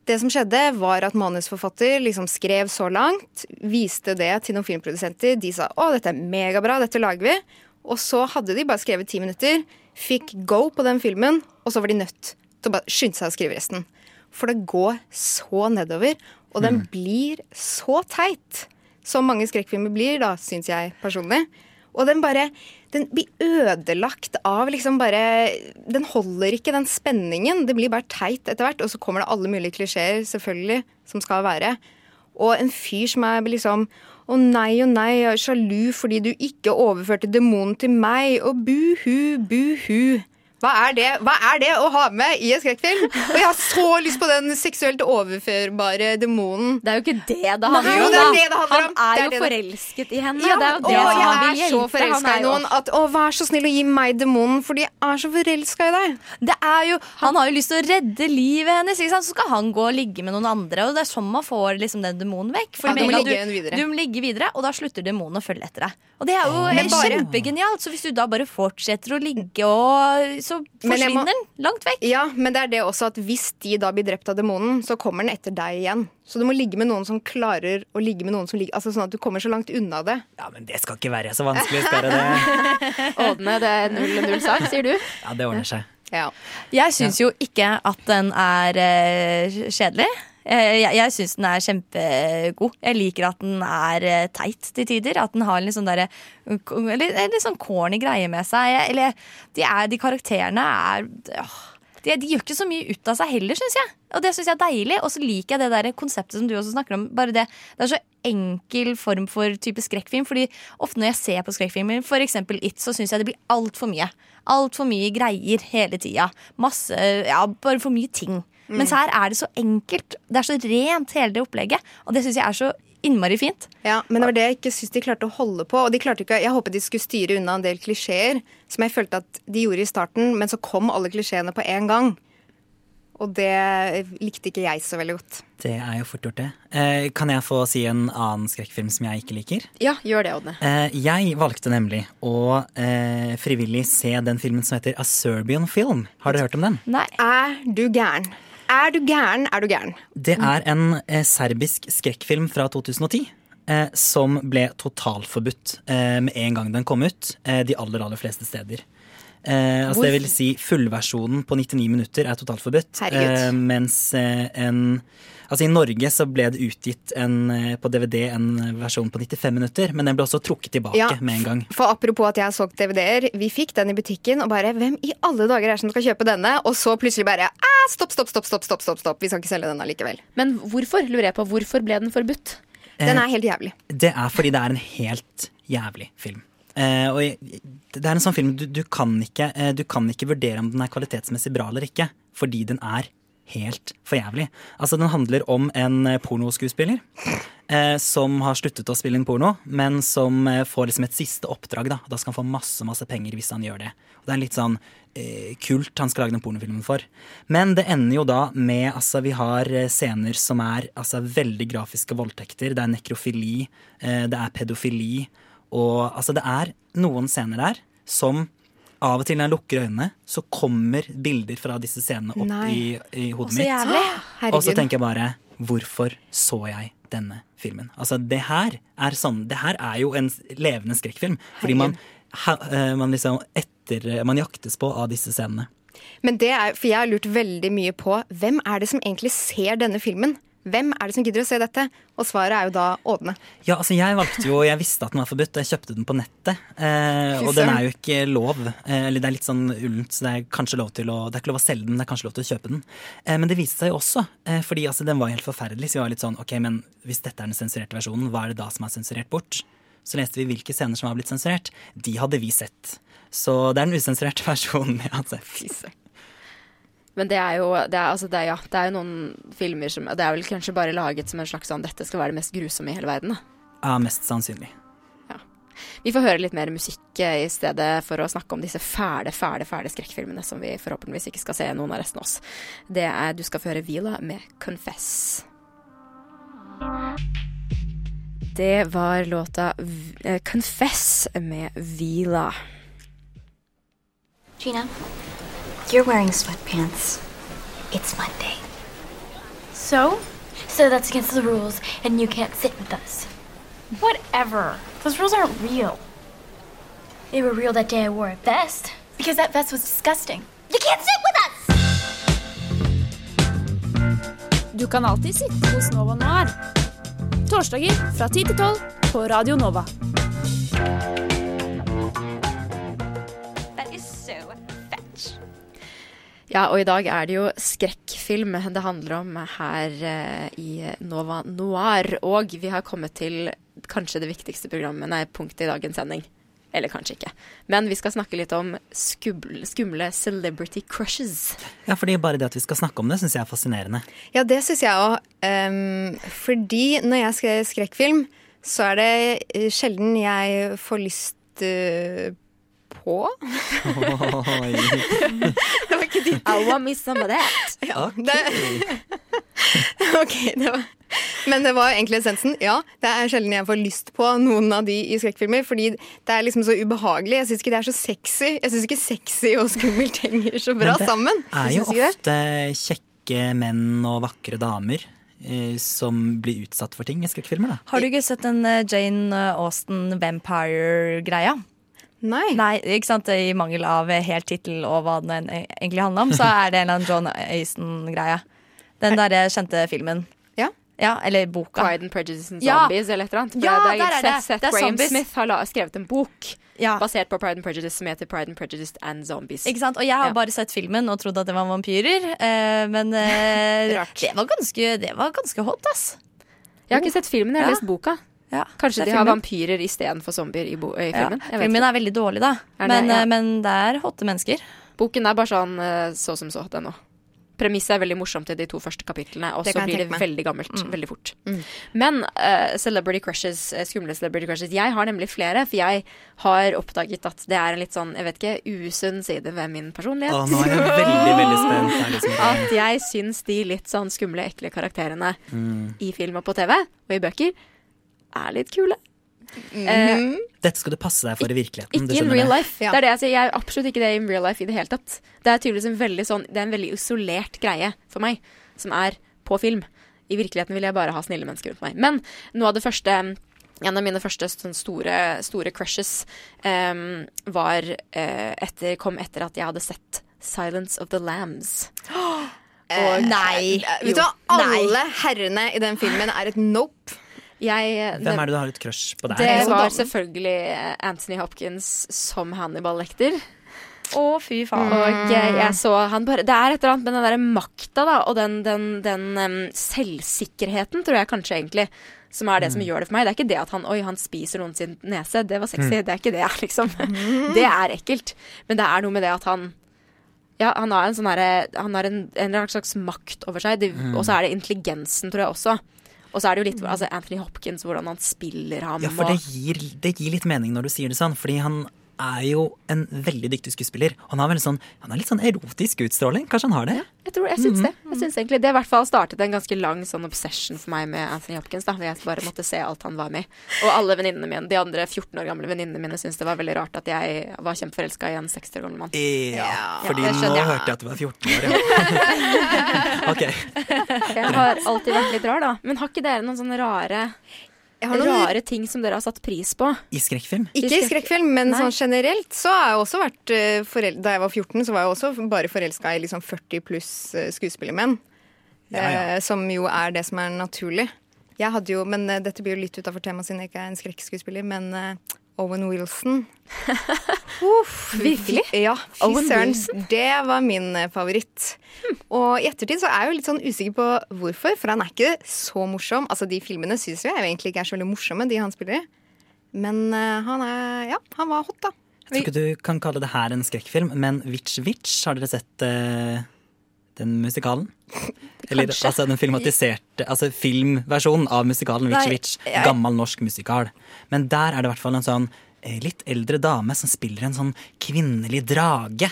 det som skjedde, var at manusforfatter liksom skrev så langt, viste det til noen filmprodusenter. De sa å, dette er megabra, dette lager vi. Og så hadde de bare skrevet ti minutter, fikk go på den filmen, og så var de nødt til å bare skynde seg å skrive resten. For det går så nedover, og den mm. blir så teit. Som mange skrekkfilmer blir, da, syns jeg personlig. Og den bare Den blir ødelagt av liksom bare Den holder ikke den spenningen. Det blir bare teit etter hvert. Og så kommer det alle mulige klisjeer, selvfølgelig, som skal være. Og en fyr som er liksom å nei og nei, jeg er sjalu fordi du ikke overførte demonen til meg. Og buhu, buhu. Hva er, det? Hva er det å ha med i en skrekkfilm? Og jeg har så lyst på den seksuelt overførbare demonen. Det er jo ikke det det handler om. Det er det det handler han er jo forelsket i henne. Ja, det er jo det å, jeg han vil er så forelska i noen at å, vær så snill å gi meg demonen, fordi jeg er så forelska i deg. Det er jo, han har jo lyst til å redde livet hennes, ikke sant? så skal han gå og ligge med noen andre. Og det er sånn man får liksom den demonen vekk. For ja, du, må ligge du, du må ligge videre, og da slutter demonen å følge etter deg. Og det er jo kjempegenialt. Så hvis du da bare fortsetter å ligge, og så forsvinner må, den langt vekk. Ja, men det er det også at hvis de da blir drept av demonen, så kommer den etter deg igjen. Så du må ligge med noen som klarer å ligge med noen som ligger Altså sånn at du kommer så langt unna det. Ja, men det skal ikke være så vanskelig, skal det? Ådne, det er null null sak, sier du? Ja, det ordner seg. Ja. Jeg syns jo ikke at den er uh, kjedelig. Jeg, jeg, jeg syns den er kjempegod. Jeg liker at den er eh, teit til tider. At den har en litt sånn der, Litt, litt sånn corny greie med seg. Eller de, er, de karakterene er åh, de, de gjør ikke så mye ut av seg heller, syns jeg. Og det syns jeg er deilig. Og så liker jeg det der konseptet som du også snakker om. Bare det, det er så enkel form for type skrekkfilm. Fordi ofte når jeg ser på skrekkfilmer, f.eks. It, så syns jeg det blir altfor mye. Altfor mye greier hele tida. Masse Ja, bare for mye ting. Mens her er det så enkelt. Det er så rent, hele det opplegget. Og det syns jeg er så innmari fint. Ja, Men det var det jeg ikke syns de klarte å holde på. Og de klarte ikke, Jeg håpet de skulle styre unna en del klisjeer, som jeg følte at de gjorde i starten, men så kom alle klisjeene på en gang. Og det likte ikke jeg så veldig godt. Det er jo fort gjort, det. Eh, kan jeg få si en annen skrekkfilm som jeg ikke liker? Ja, gjør det, Odne. Eh, jeg valgte nemlig å eh, frivillig se den filmen som heter A Serbian Film. Har dere hørt om den? Nei. Er du gæren? Er du gæren, er du gæren. Det er en eh, serbisk skrekkfilm fra 2010. Eh, som ble totalforbudt eh, med en gang den kom ut. Eh, de aller, aller fleste steder. Eh, altså det vil si Fullversjonen på 99 minutter er totalt forbudt. Eh, mens eh, en Altså I Norge så ble det utgitt en, eh, på DVD en versjon på 95 minutter, men den ble også trukket tilbake Ja, med en gang. For apropos at jeg har solgt DVD-er. Vi fikk den i butikken, og bare Hvem i alle dager er det som skal kjøpe denne? Og så plutselig bare ah, Stopp, stopp, stopp, stopp, stopp, stopp, stopp. Vi skal ikke selge den allikevel. Men hvorfor, lurer jeg på, hvorfor ble den forbudt? Den er helt jævlig. Det er fordi det er en helt jævlig film. Eh, og det er en sånn film du, du, kan ikke, eh, du kan ikke vurdere om den er kvalitetsmessig bra eller ikke, fordi den er helt for jævlig. Altså, den handler om en eh, pornoskuespiller eh, som har sluttet å spille inn porno, men som får liksom et siste oppdrag. Da Da skal han få masse masse penger hvis han gjør det. Og det er litt sånn kult han skal lage den pornofilmen for. Men det ender jo da med altså Vi har scener som er altså, veldig grafiske voldtekter. Det er nekrofili, det er pedofili. Og altså, det er noen scener der som av og til når jeg lukker øynene, så kommer bilder fra disse scenene opp Nei. i, i hodet mitt. Og så tenker jeg bare Hvorfor så jeg denne filmen? Altså, det her er sånn Det her er jo en levende skrekkfilm. Fordi man, ha, eh, man liksom etter Man jaktes på av disse scenene. Men det er, for jeg har lurt veldig mye på hvem er det som egentlig ser denne filmen? Hvem er det som gidder å se dette? Og svaret er jo da Ådne. Ja, altså jeg valgte jo, jeg visste at den var forbudt, og jeg kjøpte den på nettet. Eh, og den er jo ikke lov. Eh, eller det er litt sånn ullent, så det er kanskje lov til å Det er ikke lov å selge den, det er kanskje lov til å kjøpe den. Eh, men det viste seg jo også, eh, fordi altså, den var helt forferdelig. Så vi var litt sånn ok, men hvis dette er den sensurerte versjonen, hva er det da som er sensurert bort? Så leste vi hvilke scener som var blitt sensurert. De hadde vi sett. Så det er den usensurerte versjonen jeg har sett. Men det er jo det er, altså det er, ja, det er jo noen filmer som Det er vel kanskje bare laget som en slags sånn Dette skal være det mest grusomme i hele verden. Da. Ja, mest sannsynlig. Vi får høre litt mer musikk eh, i stedet for å snakke om disse fæle, fæle, fæle skrekkfilmene som vi forhåpentligvis ikke skal se noen av resten av oss. Det er Du skal få høre Vila med 'Confess'. Det var låta eh, 'Confess' med Vila. Gina, you're wearing sweatpants. It's Monday. So? So that's against the rules, and you can't sit with us. Whatever. Those rules aren't real. They were real that day I wore a vest. Because that vest was disgusting. You can't sit with us! Du kan alltid sitte hos Nova Noir. Torsdager fra 10 til 12 på Radio Nova. Ja, og i dag er det jo skrekkfilm det handler om her eh, i Nova Noir. Og vi har kommet til kanskje det viktigste programmet, nei, punktet i dagens sending. Eller kanskje ikke. Men vi skal snakke litt om skumle, celebrity crushes. Ja, fordi bare det at vi skal snakke om det, syns jeg er fascinerende. Ja, det syns jeg òg. fordi når jeg skrev skrekkfilm, så er det eh, sjelden jeg får lyst uh, på. Ikke. I want me some of that. Ja, det, ok, det var Men det var egentlig essensen. Ja, det er sjelden jeg får lyst på noen av de i skrekkfilmer, fordi det er liksom så ubehagelig. Jeg syns ikke det er så sexy. Jeg syns ikke sexy og skummelt henger så bra sammen. det er jo ofte kjekke menn og vakre damer eh, som blir utsatt for ting i skrekkfilmer. da. Har du ikke sett den eh, Jane Austen Vampire-greia? Nei. Nei, ikke sant? I mangel av helt tittel og hva den egentlig handler om, så er det en eller annen John Aston-greie. Den derre kjente filmen. Ja. ja eller boka. Pride and Prejudice and Ja. Zombies eller et eller annet. Ja, det der er er, det. Seth, Seth Det er Graham zombies. Smith har la, skrevet en bok Ja. basert på Pride and Prejudice som heter Pride and Prejudice and Zombies. Ikke sant? Og jeg har Ja. bare sett filmen og trodd at det var vampyrer. eh, men eh, det, var ganske, det var ganske hot, ass. Jeg har ikke sett filmen, jeg har Ja. lest boka. Ja, Kanskje de har filmen. vampyrer istedenfor zombier i, bo i Ja. filmen. Jeg vet Filmen er veldig dårlig, da. Det- men, ja. eh, men det er hotte mennesker. Boken er bare sånn eh, så som så, den òg. Premisset er veldig morsomt i de to første kapitlene, og så blir det med. veldig gammelt Mm. veldig fort. Men uh, celebrity crushes, skumle celebrity crushes Jeg har nemlig flere, for jeg har oppdaget at det er en litt sånn, jeg vet ikke, usunn side ved min personlighet. Å, nå er jeg veldig, veldig spent. Liksom. At jeg syns de litt sånn skumle, ekle karakterene Mm. i film og på TV, og i bøker, er litt kule. Eh, Dette skal du passe deg for i virkeligheten. ikke in real det. life. Det er det jeg sier. Jeg er absolutt ikke det in real life i det hele tatt. Det er tydeligvis en veldig sånn Det er en veldig isolert greie for meg, som er på film. I virkeligheten vil jeg bare ha snille mennesker rundt meg. Men noe av det første en av mine første sånn store, store crushes um, var uh, etter, kom etter at jeg hadde sett 'Silence of the Lambs'. Og, nei. Vet du hva? Alle herrene i den filmen er et nope. Jeg, Hvem er det du har et crush på der? Det var selvfølgelig Anthony Hopkins som Hannibal Lekter. Å, fy faen. Og jeg, jeg så han bare Det er et eller annet med den derre makta, da, og den, den, den um, selvsikkerheten, tror jeg kanskje egentlig, som er det som gjør det for meg. Det er ikke det at han Oi, han spiser noen sin nese. Det var sexy. Mm. Det er ikke det, liksom. Det er ekkelt. Men det er noe med det at han ja, han har en sånn herre Han har en, en eller annen slags makt over seg. Det, Mm. Og så er det intelligensen, tror jeg også. Og så er det jo litt altså Anthony Hopkins, hvordan han spiller ham. Ja, for det gir, det gir litt mening når du sier det sånn, fordi han er jo en veldig dyktig skuespiller. Han har, veldig sånn, han har litt sånn erotisk utstråling. Kanskje han har det? Jeg tror, jeg syns Mhm. det. Jeg synes egentlig Det i hvert fall startet en ganske lang sånn obsession for meg med Anthony Hopkins. da, Jeg bare måtte se alt han var med i. Og alle venninnene mine, de andre 14 år gamle venninnene mine syntes det var veldig rart at jeg var kjempeforelska i en 60 år gammel mann. Ja, fordi ja, nå jeg. hørte jeg at du var 14 år. Ja. ok. Jeg har alltid vært litt rar, da. Men har ikke dere noen sånne rare har Rare ting som dere har satt pris på? I skrekkfilm? Ikke i skrekkfilm, men Nei. sånn generelt så har jeg også vært eh, forel Da jeg var 14, så var jeg også bare forelska i liksom 40 pluss eh, skuespillermenn. Ja, ja. Eh, som jo er det som er naturlig. Jeg hadde jo, men Dette blir jo litt utafor temaet siden jeg ikke er en skrekkskuespiller, men Owen Wilson. Uff, Virkelig? Ja, fy Owen søren. Wilson? Det var min eh, favoritt. Og i ettertid så er jeg jo litt sånn usikker på hvorfor, for han er ikke så morsom. Altså De filmene syns jeg egentlig ikke er så veldig morsomme, de han spiller i. Men uh, han er Ja, han var hot, da. Jeg tror ikke du kan kalle det her en skrekkfilm, men Witch Witch, har dere sett eh, den musikalen? Eller Kanskje. altså den filmatiserte Altså filmversjonen av musikalen Witch-Witch. Gammel norsk musikal. Men der er det i hvert fall en sånn eh, litt eldre dame som spiller en sånn kvinnelig drage.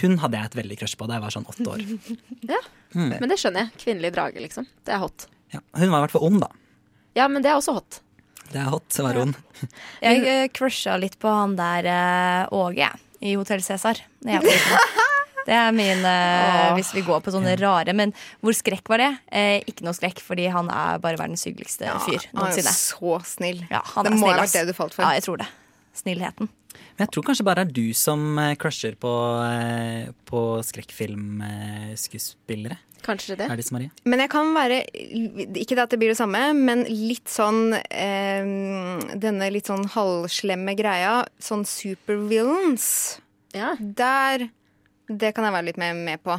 Hun hadde jeg et veldig crush på da jeg var sånn åtte år. Ja, Mm. Men det skjønner jeg. Kvinnelig drage, liksom. Det er hot. Ja, hun var i hvert fall ond, da. Ja, men det er også hot. Det er hot, så var hun. Jeg uh, crusha litt på han der eh, Åge i Hotell Cæsar. Det er min eh, Hvis vi går på sånne rare. Men hvor skrekk var det? Eh, ikke noe skrekk, fordi han er bare verdens hyggeligste fyr Han er noensinne. så snill. Ja, han det er må snill, ha ass. vært det du falt for. Ja, jeg tror det. Snillheten. Men jeg tror kanskje bare det er du som eh, crusher på, eh, på skrekkfilmskuespillere. Kanskje det. Er det Marie? Men jeg kan være Ikke det at det blir det samme, men litt sånn eh, Denne litt sånn halvslemme greia. Sånn supervillains. Ja. Der Det kan jeg være litt mer med på.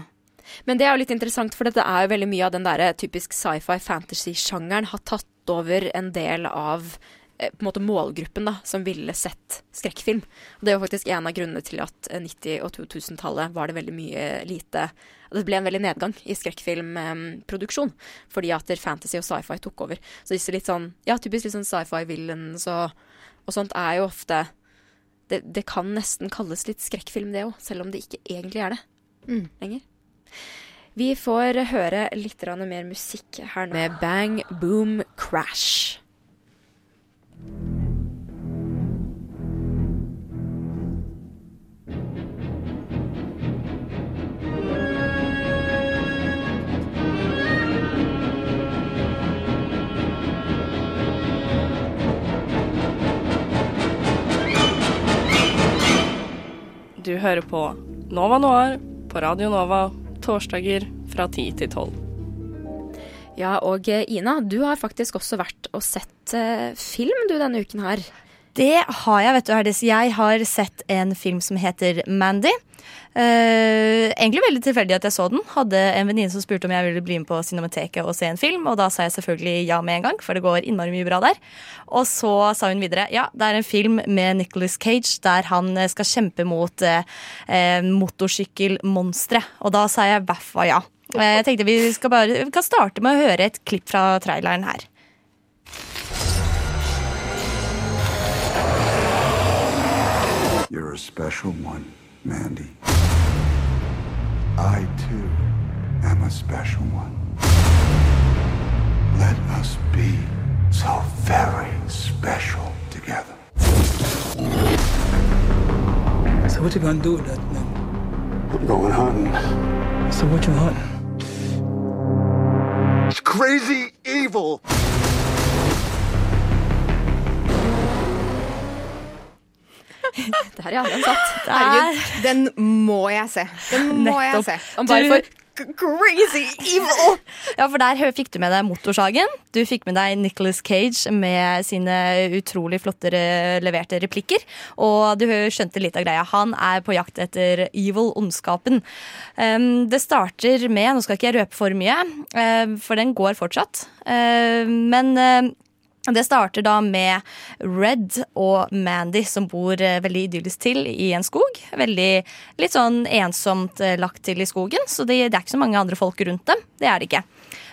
Men det er jo litt interessant, for dette er jo veldig mye av den der typisk sci-fi fantasy-sjangeren har tatt over en del av eh, på en måte målgruppen da, som ville sett skrekkfilm. Og det er jo faktisk en av grunnene til at eh, 90- og 2000-tallet var det veldig mye lite Det ble en veldig nedgang i skrekkfilmproduksjon. fordi at fantasy og sci-fi tok over. Så disse litt sånn, ja, typisk litt sånn sci-fi-villains og, og sånt er jo ofte det, det kan nesten kalles litt skrekkfilm, det òg, selv om det ikke egentlig er det Mm. lenger. Vi får høre litt mer musikk her nå med Bang Boom Crash. Du hører på Nova Noir på Radio Nova torsdager fra 10 til 12. Ja, og Ina, du har faktisk også vært og sett eh, film du denne uken her. Det har jeg, vet du, Herdis. Jeg har sett en film som heter Mandy. Uh, egentlig veldig tilfeldig at jeg så den. Hadde en venninne som spurte om jeg ville bli med på Cinemateket og se en film, og da sa jeg selvfølgelig ja med en gang, for det går innmari mye bra der. Og så sa hun videre ja, det er en film med Nicholas Cage der han eh, skal kjempe mot eh, motorsykkelmonstre. Og da sa jeg baffa ja. Uh, Jeg tenkte vi, bare, vi kan starte med å høre et klipp fra traileren her. You're a special one, Mandy. I, too, am a special one. Let us be so very special together. So what you gonna do with that man? I'm going hunting. So what you hunting? It's crazy evil. Der, ja. Den satt. Herregud, den må jeg se. Den må jeg se. Bare for Crazy evil! Ja, for der fikk du med deg Motorsagen. Du fikk med deg Nicholas Cage med sine utrolig flotte leverte replikker. Og du skjønte litt av greia. Han er på jakt etter evil, ondskapen. Um, det starter med Nå skal ikke jeg røpe for mye, um, for den går fortsatt. Um, men um, det starter da med Red og Mandy som bor eh, veldig idyllisk til i en skog. Veldig litt sånn ensomt eh, lagt til i skogen, så det, det er ikke så mange andre folk rundt dem. Det er det ikke.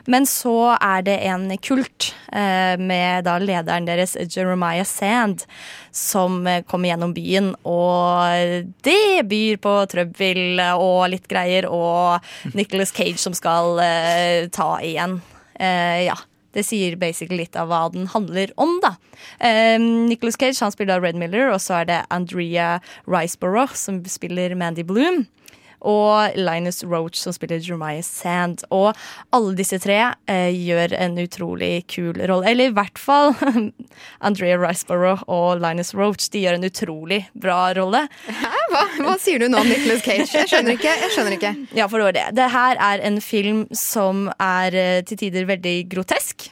Men så er det en kult eh, med da lederen deres, Jeremiah Sand, som eh, kommer gjennom byen. Og det byr på trøbbel og litt greier, og Nicholas Cage som skal eh, ta igjen. Eh, ja. Det sier basically litt av hva den handler om, da. Um, Nicholas Cage han spiller Red Miller, og så er det Andrea Riceborough som spiller Mandy Bloom. Og Linus Roach som spiller Jeremiah Sand. Og alle disse tre eh, gjør en utrolig kul rolle. Eller i hvert fall Andrea Riceborough og Linus Roach. De gjør en utrolig bra rolle. Hæ? Hva, hva sier du nå om Nicholas Cage? Jeg skjønner ikke. Jeg skjønner ikke. Ja, for det var det. Det her er en film som er eh, til tider veldig grotesk.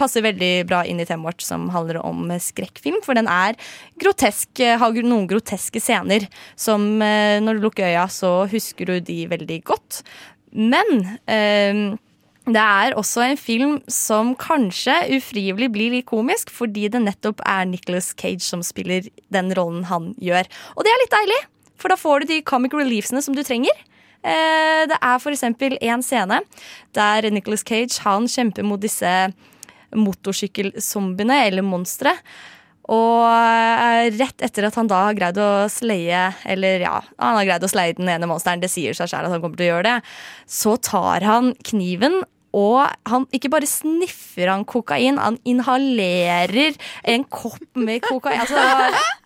Passer veldig bra inn i temaet vårt som handler om skrekkfilm. For den er grotesk, eh, har noen groteske scener som eh, når du lukker øya, så husker du de veldig godt. Men eh, det er også en film som kanskje ufrivillig blir litt komisk, fordi det nettopp er Nicholas Cage som spiller den rollen han gjør. Og det er litt deilig, for da får du de comic reliefsene som du trenger. Eh, Det er eksempel en scene der Nicholas Cage han kjemper mot disse motorsykkelsombiene, eller monstre. Og eh, rett etter at han da har greid å sleie Eller ja, han har greid å sleie den ene monsteren, det sier seg selv at han kommer til å gjøre det, så tar han kniven og han ikke bare sniffer han kokain, han inhalerer en kopp med kokain. Altså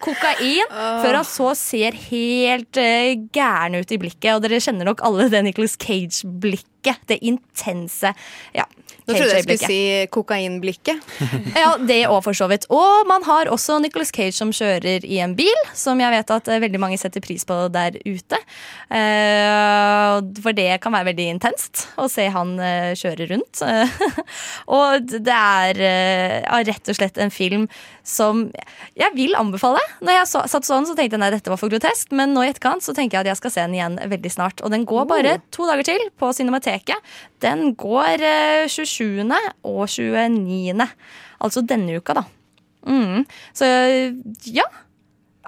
kokain, før han så ser helt uh, gæren ut i blikket. Og dere kjenner nok alle det Nicholas Cage-blikket. Det intense. Ja, Nå trodde jeg skulle si kokainblikket. Ja, det òg, for så vidt. Og man har også Nicholas Cage som kjører i en bil, som jeg vet at eh, veldig mange setter pris på der ute. Eh, for det kan være veldig intenst å se han eh, kjøre rundt. og det er rett og slett en film som jeg vil anbefale. Når jeg satt sånn, så tenkte jeg nei, dette var for grotesk, men nå i etterkant så tenker jeg at jeg skal se den igjen veldig snart. Og den går bare to dager til på Cinemateket. Den går eh, 27. og 29. Altså denne uka, da. Mm. Så ja.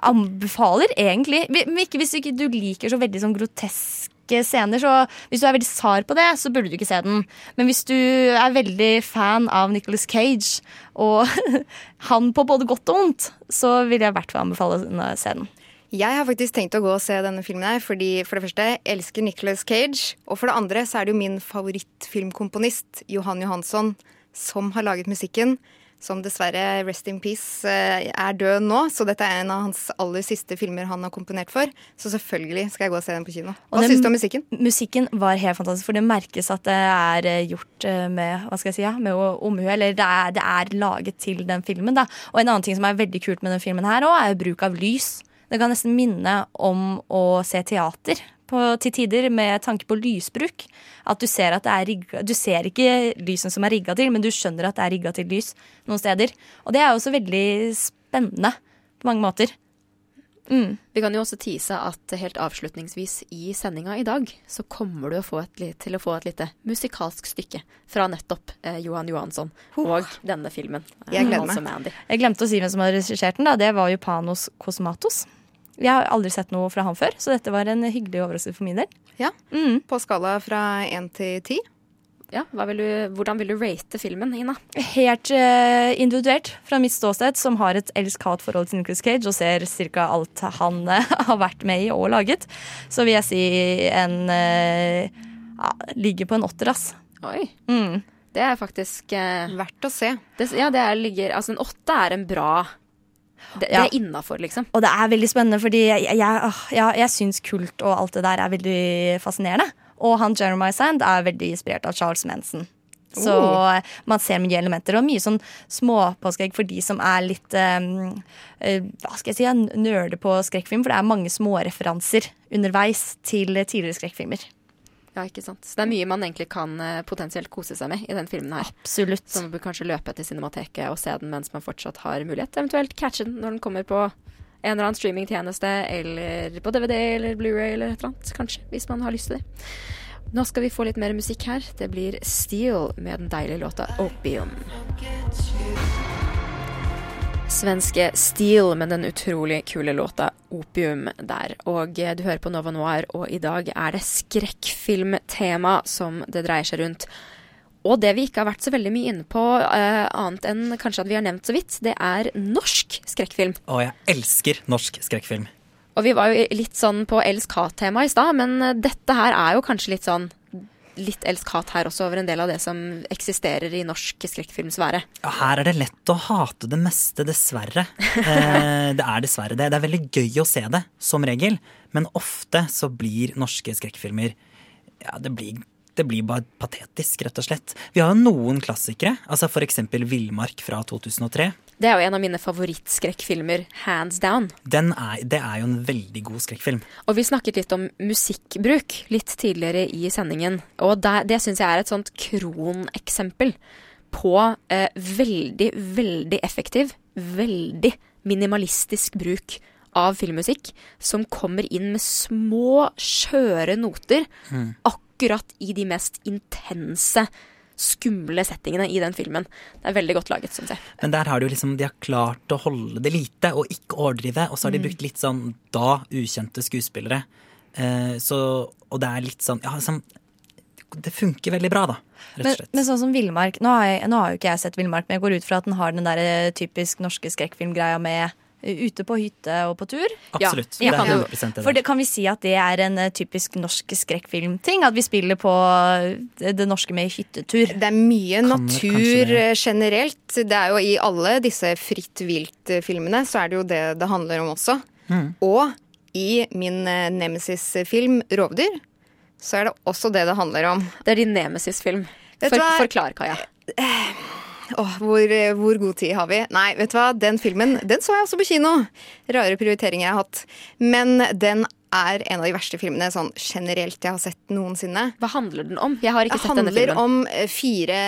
Anbefaler egentlig ikke hvis ikke du liker så veldig sånn groteske scener. Så hvis du er veldig sar på det, så burde du ikke se den. Men hvis du er veldig fan av Nicholas Cage, og han på både godt og vondt, så vil jeg i hvert fall anbefale å se den. Jeg har faktisk tenkt å gå og se denne filmen her, fordi for det første jeg elsker Nicholas Cage, og for det andre så er det jo min favorittfilmkomponist, Johan Johansson, som har laget musikken. Som dessverre, rest in peace, eh, er død nå. Så dette er en av hans aller siste filmer han har komponert for. Så selvfølgelig skal jeg gå og se den på kino. Hva syns du om musikken? Musikken var helt fantastisk, for det merkes at det er eh, gjort eh, med hva skal jeg si, ja, med omhu. Eller det er, det er laget til den filmen. Da. Og en annen ting som er veldig kult med den filmen her òg, er bruk av lys. Det kan nesten minne om å se teater på, til tider med tanke på lysbruk. At du ser at det er rigga Du ser ikke lysen som er rigga til, men du skjønner at det er rigga til lys noen steder. Og det er også veldig spennende på mange måter. Mm. Vi kan jo også tease at helt avslutningsvis i sendinga i dag, så kommer du å få et, til å få et lite musikalsk stykke fra nettopp eh, Johan Johansson og denne filmen. Jeg gleder meg. Jeg glemte å si hvem som har regissert den. da Det var jo Panos Kosmatos. Jeg har aldri sett noe fra han før, så dette var en hyggelig overraskelse for min del. Ja. Mm. På skala fra én til ti. Ja, hva vil du, hvordan vil du rate filmen, Ina? Helt uh, individuelt fra mitt ståsted, som har et elsk-hat-forhold til Nicholas Cage og ser ca. alt han uh, har vært med i og laget, så vil jeg si en uh, ja, Ligger på en åtter, ass. Oi. Mm. Det er faktisk Verdt å se. Det, ja, det er, ligger Altså, en åtte er en bra Det, det er innafor, liksom. Og det er veldig spennende, fordi jeg, jeg, åh, ja, jeg syns kult og alt det der er veldig fascinerende. Og han Jeremiah Sand er veldig inspirert av Charles Manson. Så Oh. man ser mye elementer, og mye sånn småpåskeegg for de som er litt um, Hva skal jeg si, nerder på skrekkfilm. For det er mange småreferanser underveis til tidligere skrekkfilmer. Ja, ikke sant. Så det er mye man egentlig kan eh, potensielt kose seg med i den filmen her. Absolutt. Så man bør kanskje løpe til Cinemateket og se den mens man fortsatt har mulighet. Eventuelt catche den når den kommer på en eller annen streamingtjeneste, eller på DVD eller Blu-ray eller et eller annet, kanskje, hvis man har lyst til det. Nå skal vi få litt mer musikk her. Det blir Steel med den deilige låta Opium. Svenske Steel med den utrolig kule låta Opium der. Og eh, du hører på Nova Noir, og i dag er det skrekkfilmtema som det dreier seg rundt. Og det vi ikke har vært så veldig mye inne på, uh, annet enn kanskje at vi har nevnt så vidt, det er norsk skrekkfilm. Å, jeg elsker norsk skrekkfilm. Og vi var jo litt sånn på elsk-hat-tema i stad, men eh, dette her er jo kanskje litt sånn Litt elsk-hat her også over en del av det som eksisterer i norsk skrekkfilmsfære. Ja, her er det lett å hate det meste, dessverre. Eh, det er dessverre det. Det er veldig gøy å se det, som regel. Men ofte så blir norske skrekkfilmer Ja, det blir, det blir bare patetisk, rett og slett. Vi har jo noen klassikere, altså eksempel Villmark fra 2003. Det er jo en av mine favorittskrekkfilmer, hands down. Den er, det er jo en veldig god skrekkfilm. Og vi snakket litt om musikkbruk litt tidligere i sendingen. Og det, det syns jeg er et sånt kroneksempel på eh, veldig, veldig effektiv, veldig minimalistisk bruk av filmmusikk. Som kommer inn med små, skjøre noter Mm. akkurat i de mest intense, skumle settingene i den filmen. Det er veldig godt laget, syns jeg. Men der har de jo liksom, de har klart å holde det lite og ikke overdrive. Og så har de Mm. brukt litt sånn da ukjente skuespillere. Eh, så, og det er litt sånn Ja, liksom Det funker veldig bra, da. Rett og slett. men sånn som Villmark nå nå har jo ikke jeg sett Villmark, men jeg går ut fra at den har den der eh, typisk norske skrekkfilmgreia med ute på hytte og på tur. Absolutt. Ja. Det er 100% det For det, kan vi si at det er en eh, typisk norsk skrekkfilmting? At vi spiller på eh, det, norske med hyttetur? Det er mye Kan- natur det. eh, generelt. Det er jo I alle disse fritt vilt-filmene så er det jo det det handler om også. Mm. Og i min eh, nemesis-film 'Rovdyr' så er det også det det handler om. Det er din nemesis-film. For, forklar, Kaja. Åh, hvor, eh, hvor god tid har vi? Nei, vet du hva, den filmen den så jeg også på kino. Rare prioriteringer jeg har hatt. Men den er en av de verste filmene sånn generelt jeg har sett noensinne. Hva handler den om? Jeg har ikke sett denne handler om eh, fire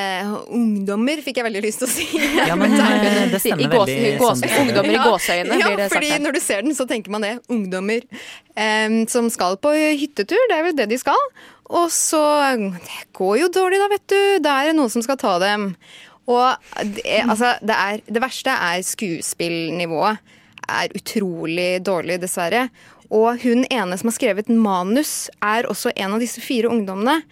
ungdommer, fikk jeg veldig lyst til å si. Ja, men eh, det stemmer I gåsen, veldig. Gåsen, som ungdommer i gåseøyne, ja, blir det sagt fordi når du ser den, så tenker man det. Ungdommer um, som skal på hyttetur, det er vel det de skal. Og så Det går jo dårlig, da, vet du. Da er det noen som skal ta dem. Og det, altså, det, er, det verste er skuespillnivået. Er utrolig dårlig, dessverre. Og hun ene som har skrevet manus, er også en av disse fire ungdommene.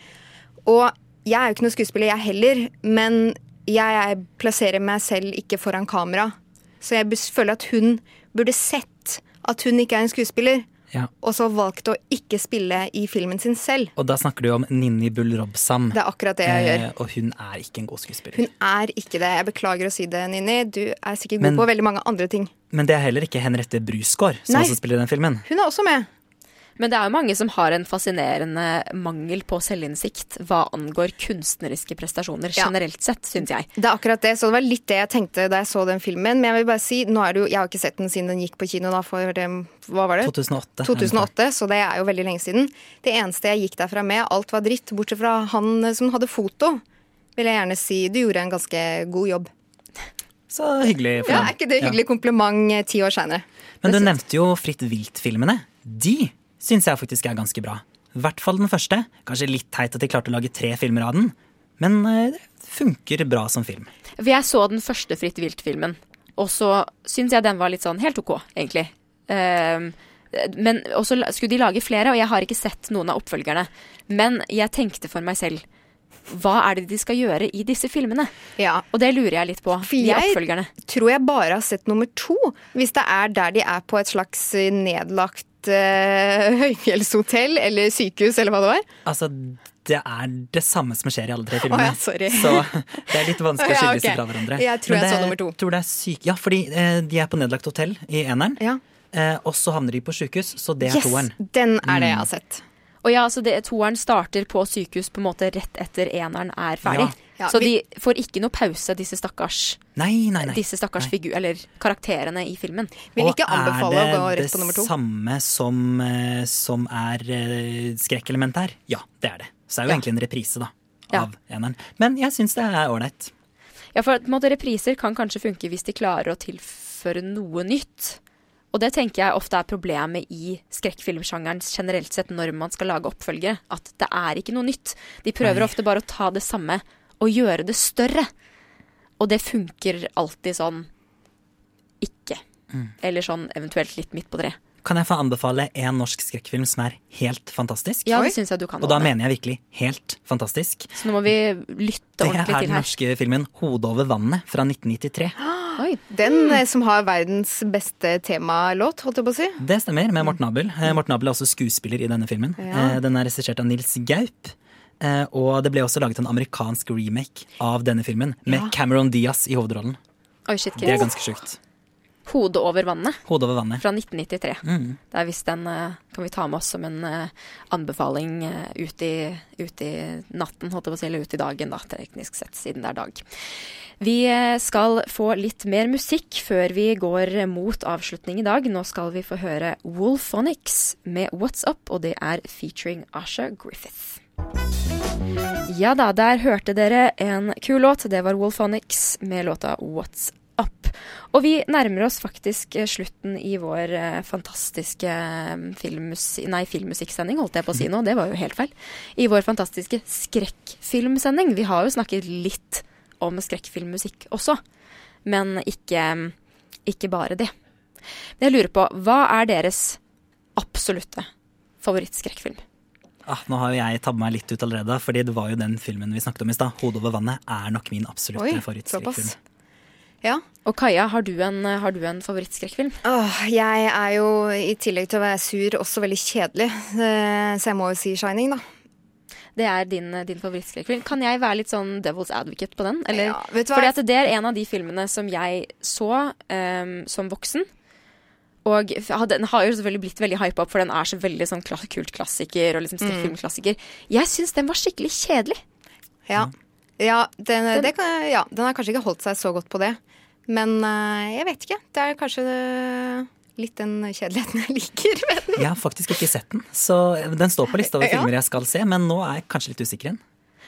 Og jeg er jo ikke noen skuespiller, jeg heller, men jeg jeg plasserer meg selv ikke foran kamera. Så jeg føler at hun burde sett at hun ikke er en skuespiller, Ja. og så valgt å ikke spille i filmen sin selv. Og da snakker du om Ninni Bull Robsam. Det er akkurat det jeg gjør. Eh, og hun er ikke en god skuespiller. Hun er ikke det. Jeg beklager å si det, Ninni. Du er sikkert god Men- på veldig mange andre ting. Men det er heller ikke Henriette Brusgaard som Nei. også spiller i den filmen. Hun er også med. Men det er jo mange som har en fascinerende mangel på selvinnsikt hva angår kunstneriske prestasjoner Ja. generelt sett, syns jeg. Det er akkurat det, så det var litt det jeg tenkte da jeg så den filmen. Men jeg vil bare si, nå er det jo, jeg har ikke sett den siden den gikk på kino da for det, hva var det? 2008. 2008, så det er jo veldig lenge siden. Det eneste jeg gikk derfra med, alt var dritt, bortsett fra han som hadde foto. Vil jeg gjerne si. Du gjorde en ganske god jobb. Så hyggelig. for Ja. Er ikke det hyggelig kompliment eh, ti år seinere? Men du nevnte jo Fritt vilt-filmene. De syns jeg faktisk er ganske bra. I hvert fall den første. Kanskje litt teit at de klarte å lage tre filmer av den, men eh, det funker bra som film. For jeg så den første Fritt vilt-filmen, og så syns jeg den var litt sånn helt OK, egentlig. Um, men og så skulle de lage flere, og jeg har ikke sett noen av oppfølgerne. Men jeg tenkte for meg selv hva er det de skal gjøre i disse filmene? Ja. Og det lurer jeg litt på. For de jeg tror jeg bare har sett nummer to. Hvis det er der de er på et slags eh, nedlagt uh, høyfjellshotell eller sykehus eller hva det var. Altså, det er det samme som skjer i alle tre filmene. filmene. ja, sorry. Så det er litt vanskelig å skille disse fra hverandre. Jeg tror jeg så det- nummer to. Tror det er syk... Ja, fordi eh, de er på nedlagt hotell i eneren. Ja. Eh, og så havner de på sjukehus, så det er Yes, toeren. den er det jeg Mm. har sett. Og ja, altså det, toeren starter på sykehus på en måte rett etter eneren er ferdig. Ja. Ja, så vi- de får ikke noe pause, disse stakkars, Nei, nei, nei. disse stakkars figur, eller karakterene i filmen. Vil ikke anbefale å gå Og er rett på nummer det to. samme som, eh, som er eh, skrekkelement her? Ja, det er det. Så det er jo Ja. egentlig en reprise da, Ja. av eneren. Men jeg syns det er ålreit. Ja, for på en måte repriser kan kanskje funke hvis de klarer å tilføre noe nytt. Og det tenker jeg ofte er problemet i skrekkfilmsjangeren generelt sett når man skal lage oppfølgere. At det er ikke noe nytt. De prøver Nei. ofte bare å ta det samme og gjøre det større. Og det funker alltid sånn ikke. Mm. Eller sånn eventuelt litt midt på treet. Kan jeg få anbefale en norsk skrekkfilm som er helt fantastisk? Ja, det synes jeg du kan. Og da mener jeg virkelig helt fantastisk. Så nå må vi lytte ordentlig til her. Det er den norske filmen 'Hodet over vannet' fra 1993. Den eh, som har verdens beste temalåt, holdt jeg på å si. Det stemmer, med Morten Abel. Eh, Morten Abel er også skuespiller i denne filmen. Ja. Eh, Den er regissert av Nils Gaup. Og det ble også laget en amerikansk remake av denne filmen, med Ja. Cameron Diaz i hovedrollen. Oi, shit, Det er ganske sjukt. Hodet over vannet. Hode over vannet. Fra 1993. Mm. Det er visst en eh, Kan vi ta med oss som en eh, anbefaling eh, ut, i, ut i natten, holdt jeg på å si, eller ut i dagen, da, teknisk sett, siden det er dag. Vi skal få litt mer musikk før vi går mot avslutning i dag. Nå skal vi få høre Wolfonics med What's Up, og det er featuring Asha Griffith. Ja da, der hørte dere en kul låt. Det var Wolfonics med låta What's Og vi nærmer oss faktisk eh, slutten i vår eh, fantastiske eh, filmmus nei, filmmusikksending, holdt jeg på å si nå. Det var jo helt feil. I vår fantastiske skrekkfilmsending. Vi har jo snakket litt om skrekkfilmmusikk også, men ikke, ikke bare det. Men jeg lurer på, hva er deres absolutte favorittskrekkfilm? Ah, nå har jo jeg tabbet meg litt ut allerede, fordi det var jo den filmen vi snakket om i stad. 'Hodet over vannet' er nok min absolutte favorittskrekkfilm. Ja. Og Kaja, har du en, har du en favorittskrekkfilm? Åh, jeg er jo i tillegg til å være sur også veldig kjedelig, eh, så jeg må jo si 'Shining', da. Det er din, din favorittskrekkfilm. Kan jeg være litt sånn devil's advocate på den? Eller? Ja, vet du hva? Fordi at det er en av de filmene som jeg så um, som voksen. Og ja, den har jo selvfølgelig blitt veldig hypa opp, for den er så veldig sånn kult klassiker. Og liksom skrekkfilmklassiker. Jeg syns den var skikkelig kjedelig. Ja, ja, den, det kan, ja, den har kanskje ikke holdt seg så godt på det. Men eh, jeg vet ikke. Det er kanskje eh, litt den kjedeligheten jeg liker med den. Jeg har faktisk ikke sett den, så den står på lista over Ja. filmer jeg skal se, men nå er jeg kanskje litt usikker igjen.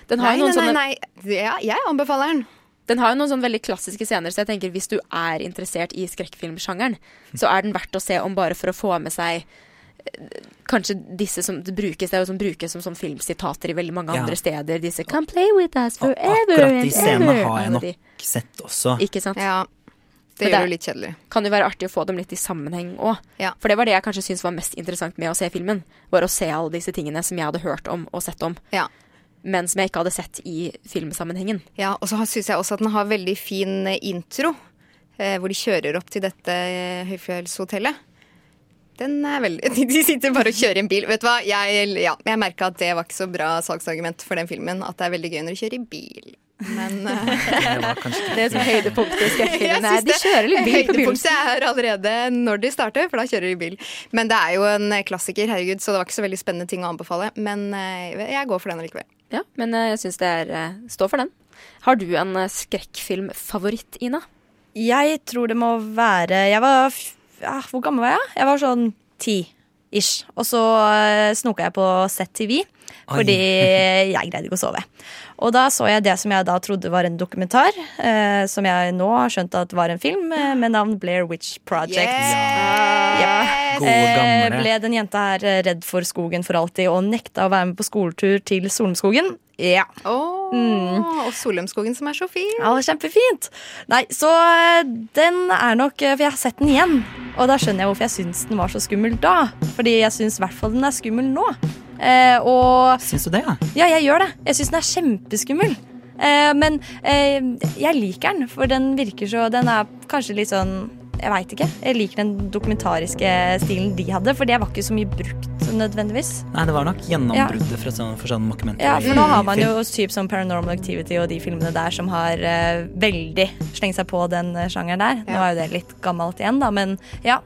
Den har Nei, noen nei, sånne nei, nei. Ja, jeg anbefaler den. Den har jo noen sånn veldig klassiske scener, så jeg tenker hvis du er interessert i skrekkfilmsjangeren, så er den verdt å se om bare for å få med seg Kanskje disse som det brukes, det er jo som brukes som sånn filmsitater i veldig mange Ja. andre steder. Disse 'Come play with us forever Akkurat de scenene har jeg nok sett også. Ikke sant? Ja, det gjør det litt kjedelig. Kan jo være artig å få dem litt i sammenheng òg. Ja. For det var det jeg kanskje syntes var mest interessant med å se filmen. Var å se alle disse tingene som jeg hadde hørt om og sett om. Ja. Men som jeg ikke hadde sett i filmsammenhengen. Ja, og så syns jeg også at den har veldig fin eh, intro. Eh, hvor de kjører opp til dette eh, høyfjellshotellet. Den er veldig De sitter bare og kjører i en bil. Vet du hva? Jeg, ja, jeg merka at det var ikke så bra salgsargument for den filmen. At det er veldig gøy når du kjører i bil. Men uh, Det var kanskje er som høydepunktet i Jeg skrekkfilmen. synes De kjører litt bil på Høydepunktet begynnelsen. er allerede når de starter, for da kjører de bil. Men det er jo en klassiker, herregud, så det var ikke så veldig spennende ting å anbefale. Men uh, jeg går for den allikevel. Ja, men uh, jeg syns det er eh, Stå for den. Har du en eh, skrekkfilmfavoritt, Ina? Jeg tror det må være Jeg var ja, Hvor gammel var jeg? Jeg var sånn ti ish. Og så uh, snoka jeg på ZTV fordi jeg greide ikke å sove. Og da så jeg det som jeg da trodde var en dokumentar, eh, som jeg nå har skjønt at var en film, eh, med navn Blair Witch Project. Ja. Gode, Eh, ble den jenta her eh, redd for skogen for alltid og nekta å være med på skoletur til Solumskogen? Ja. Oh, Mm. Og Solumskogen som er så fin. Ja, kjempefint. Nei, så eh, den er nok eh, For jeg har sett den igjen. Og da skjønner jeg hvorfor jeg syns den var så skummel da. Fordi jeg syns i hvert fall den er skummel nå. Eh, og Syns du det, ja? Ja, jeg gjør det. Jeg syns den er kjempeskummel. Eh, men eh, jeg liker den, for den virker så Den er kanskje litt sånn Jeg veit ikke. Jeg liker den dokumentariske stilen de hadde, for det var ikke så mye brukt nødvendigvis. Nei, det var nok gjennombruddet for sånn, for sånn mockumentary. Ja, for nå har man jo typ som Paranormal Activity og de filmene der som har eh, veldig slengt seg på den eh, sjangeren der. Nå er jo det litt gammelt igjen, da, men ja.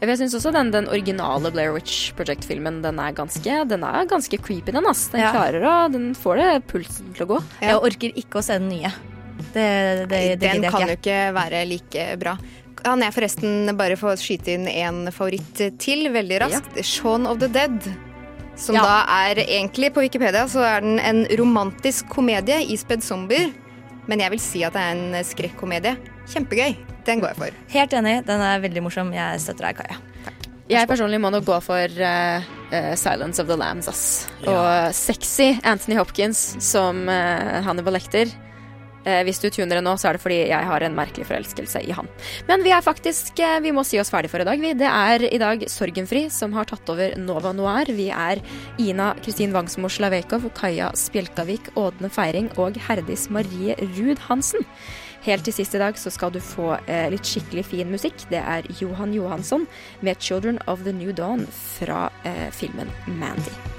Jeg syns også den, den originale Blair Witch Project-filmen Den er ganske, den er ganske creepy, den. ass. Den Ja. klarer å Den får det pulsen til å gå. Jeg orker ikke å se den nye. Det, det, det Den kan jo ikke være like bra. Kan jeg forresten bare få skyte inn en favoritt til veldig raskt? Shaun of the Dead. Som Ja. da er egentlig, på Wikipedia, så er den en romantisk komedie ispedd zombier. Men jeg vil si at det er en skrekkomedie. Kjempegøy. Den går jeg for. Helt enig. Den er veldig morsom. Jeg støtter deg, Kaja. Jeg personlig må nok gå for uh, Silence of the Lambs, ass. Og sexy Anthony Hopkins som uh, Hannibal Lecter. Eh, hvis du tuner det nå, så er det fordi jeg har en merkelig forelskelse i han. Men vi er faktisk Vi må si oss ferdig for i dag, vi. Det er i dag Sorgenfri som har tatt over Nova Noir. Vi er Ina Kristin Wangsmo Slavekov, Kaja Spjelkavik, Ådne Feiring og Herdis Marie Ruud Hansen. Helt til sist i dag så skal du få eh, litt skikkelig fin musikk. Det er Johan Johansson med 'Children of the New Dawn' fra eh, filmen 'Mandy'.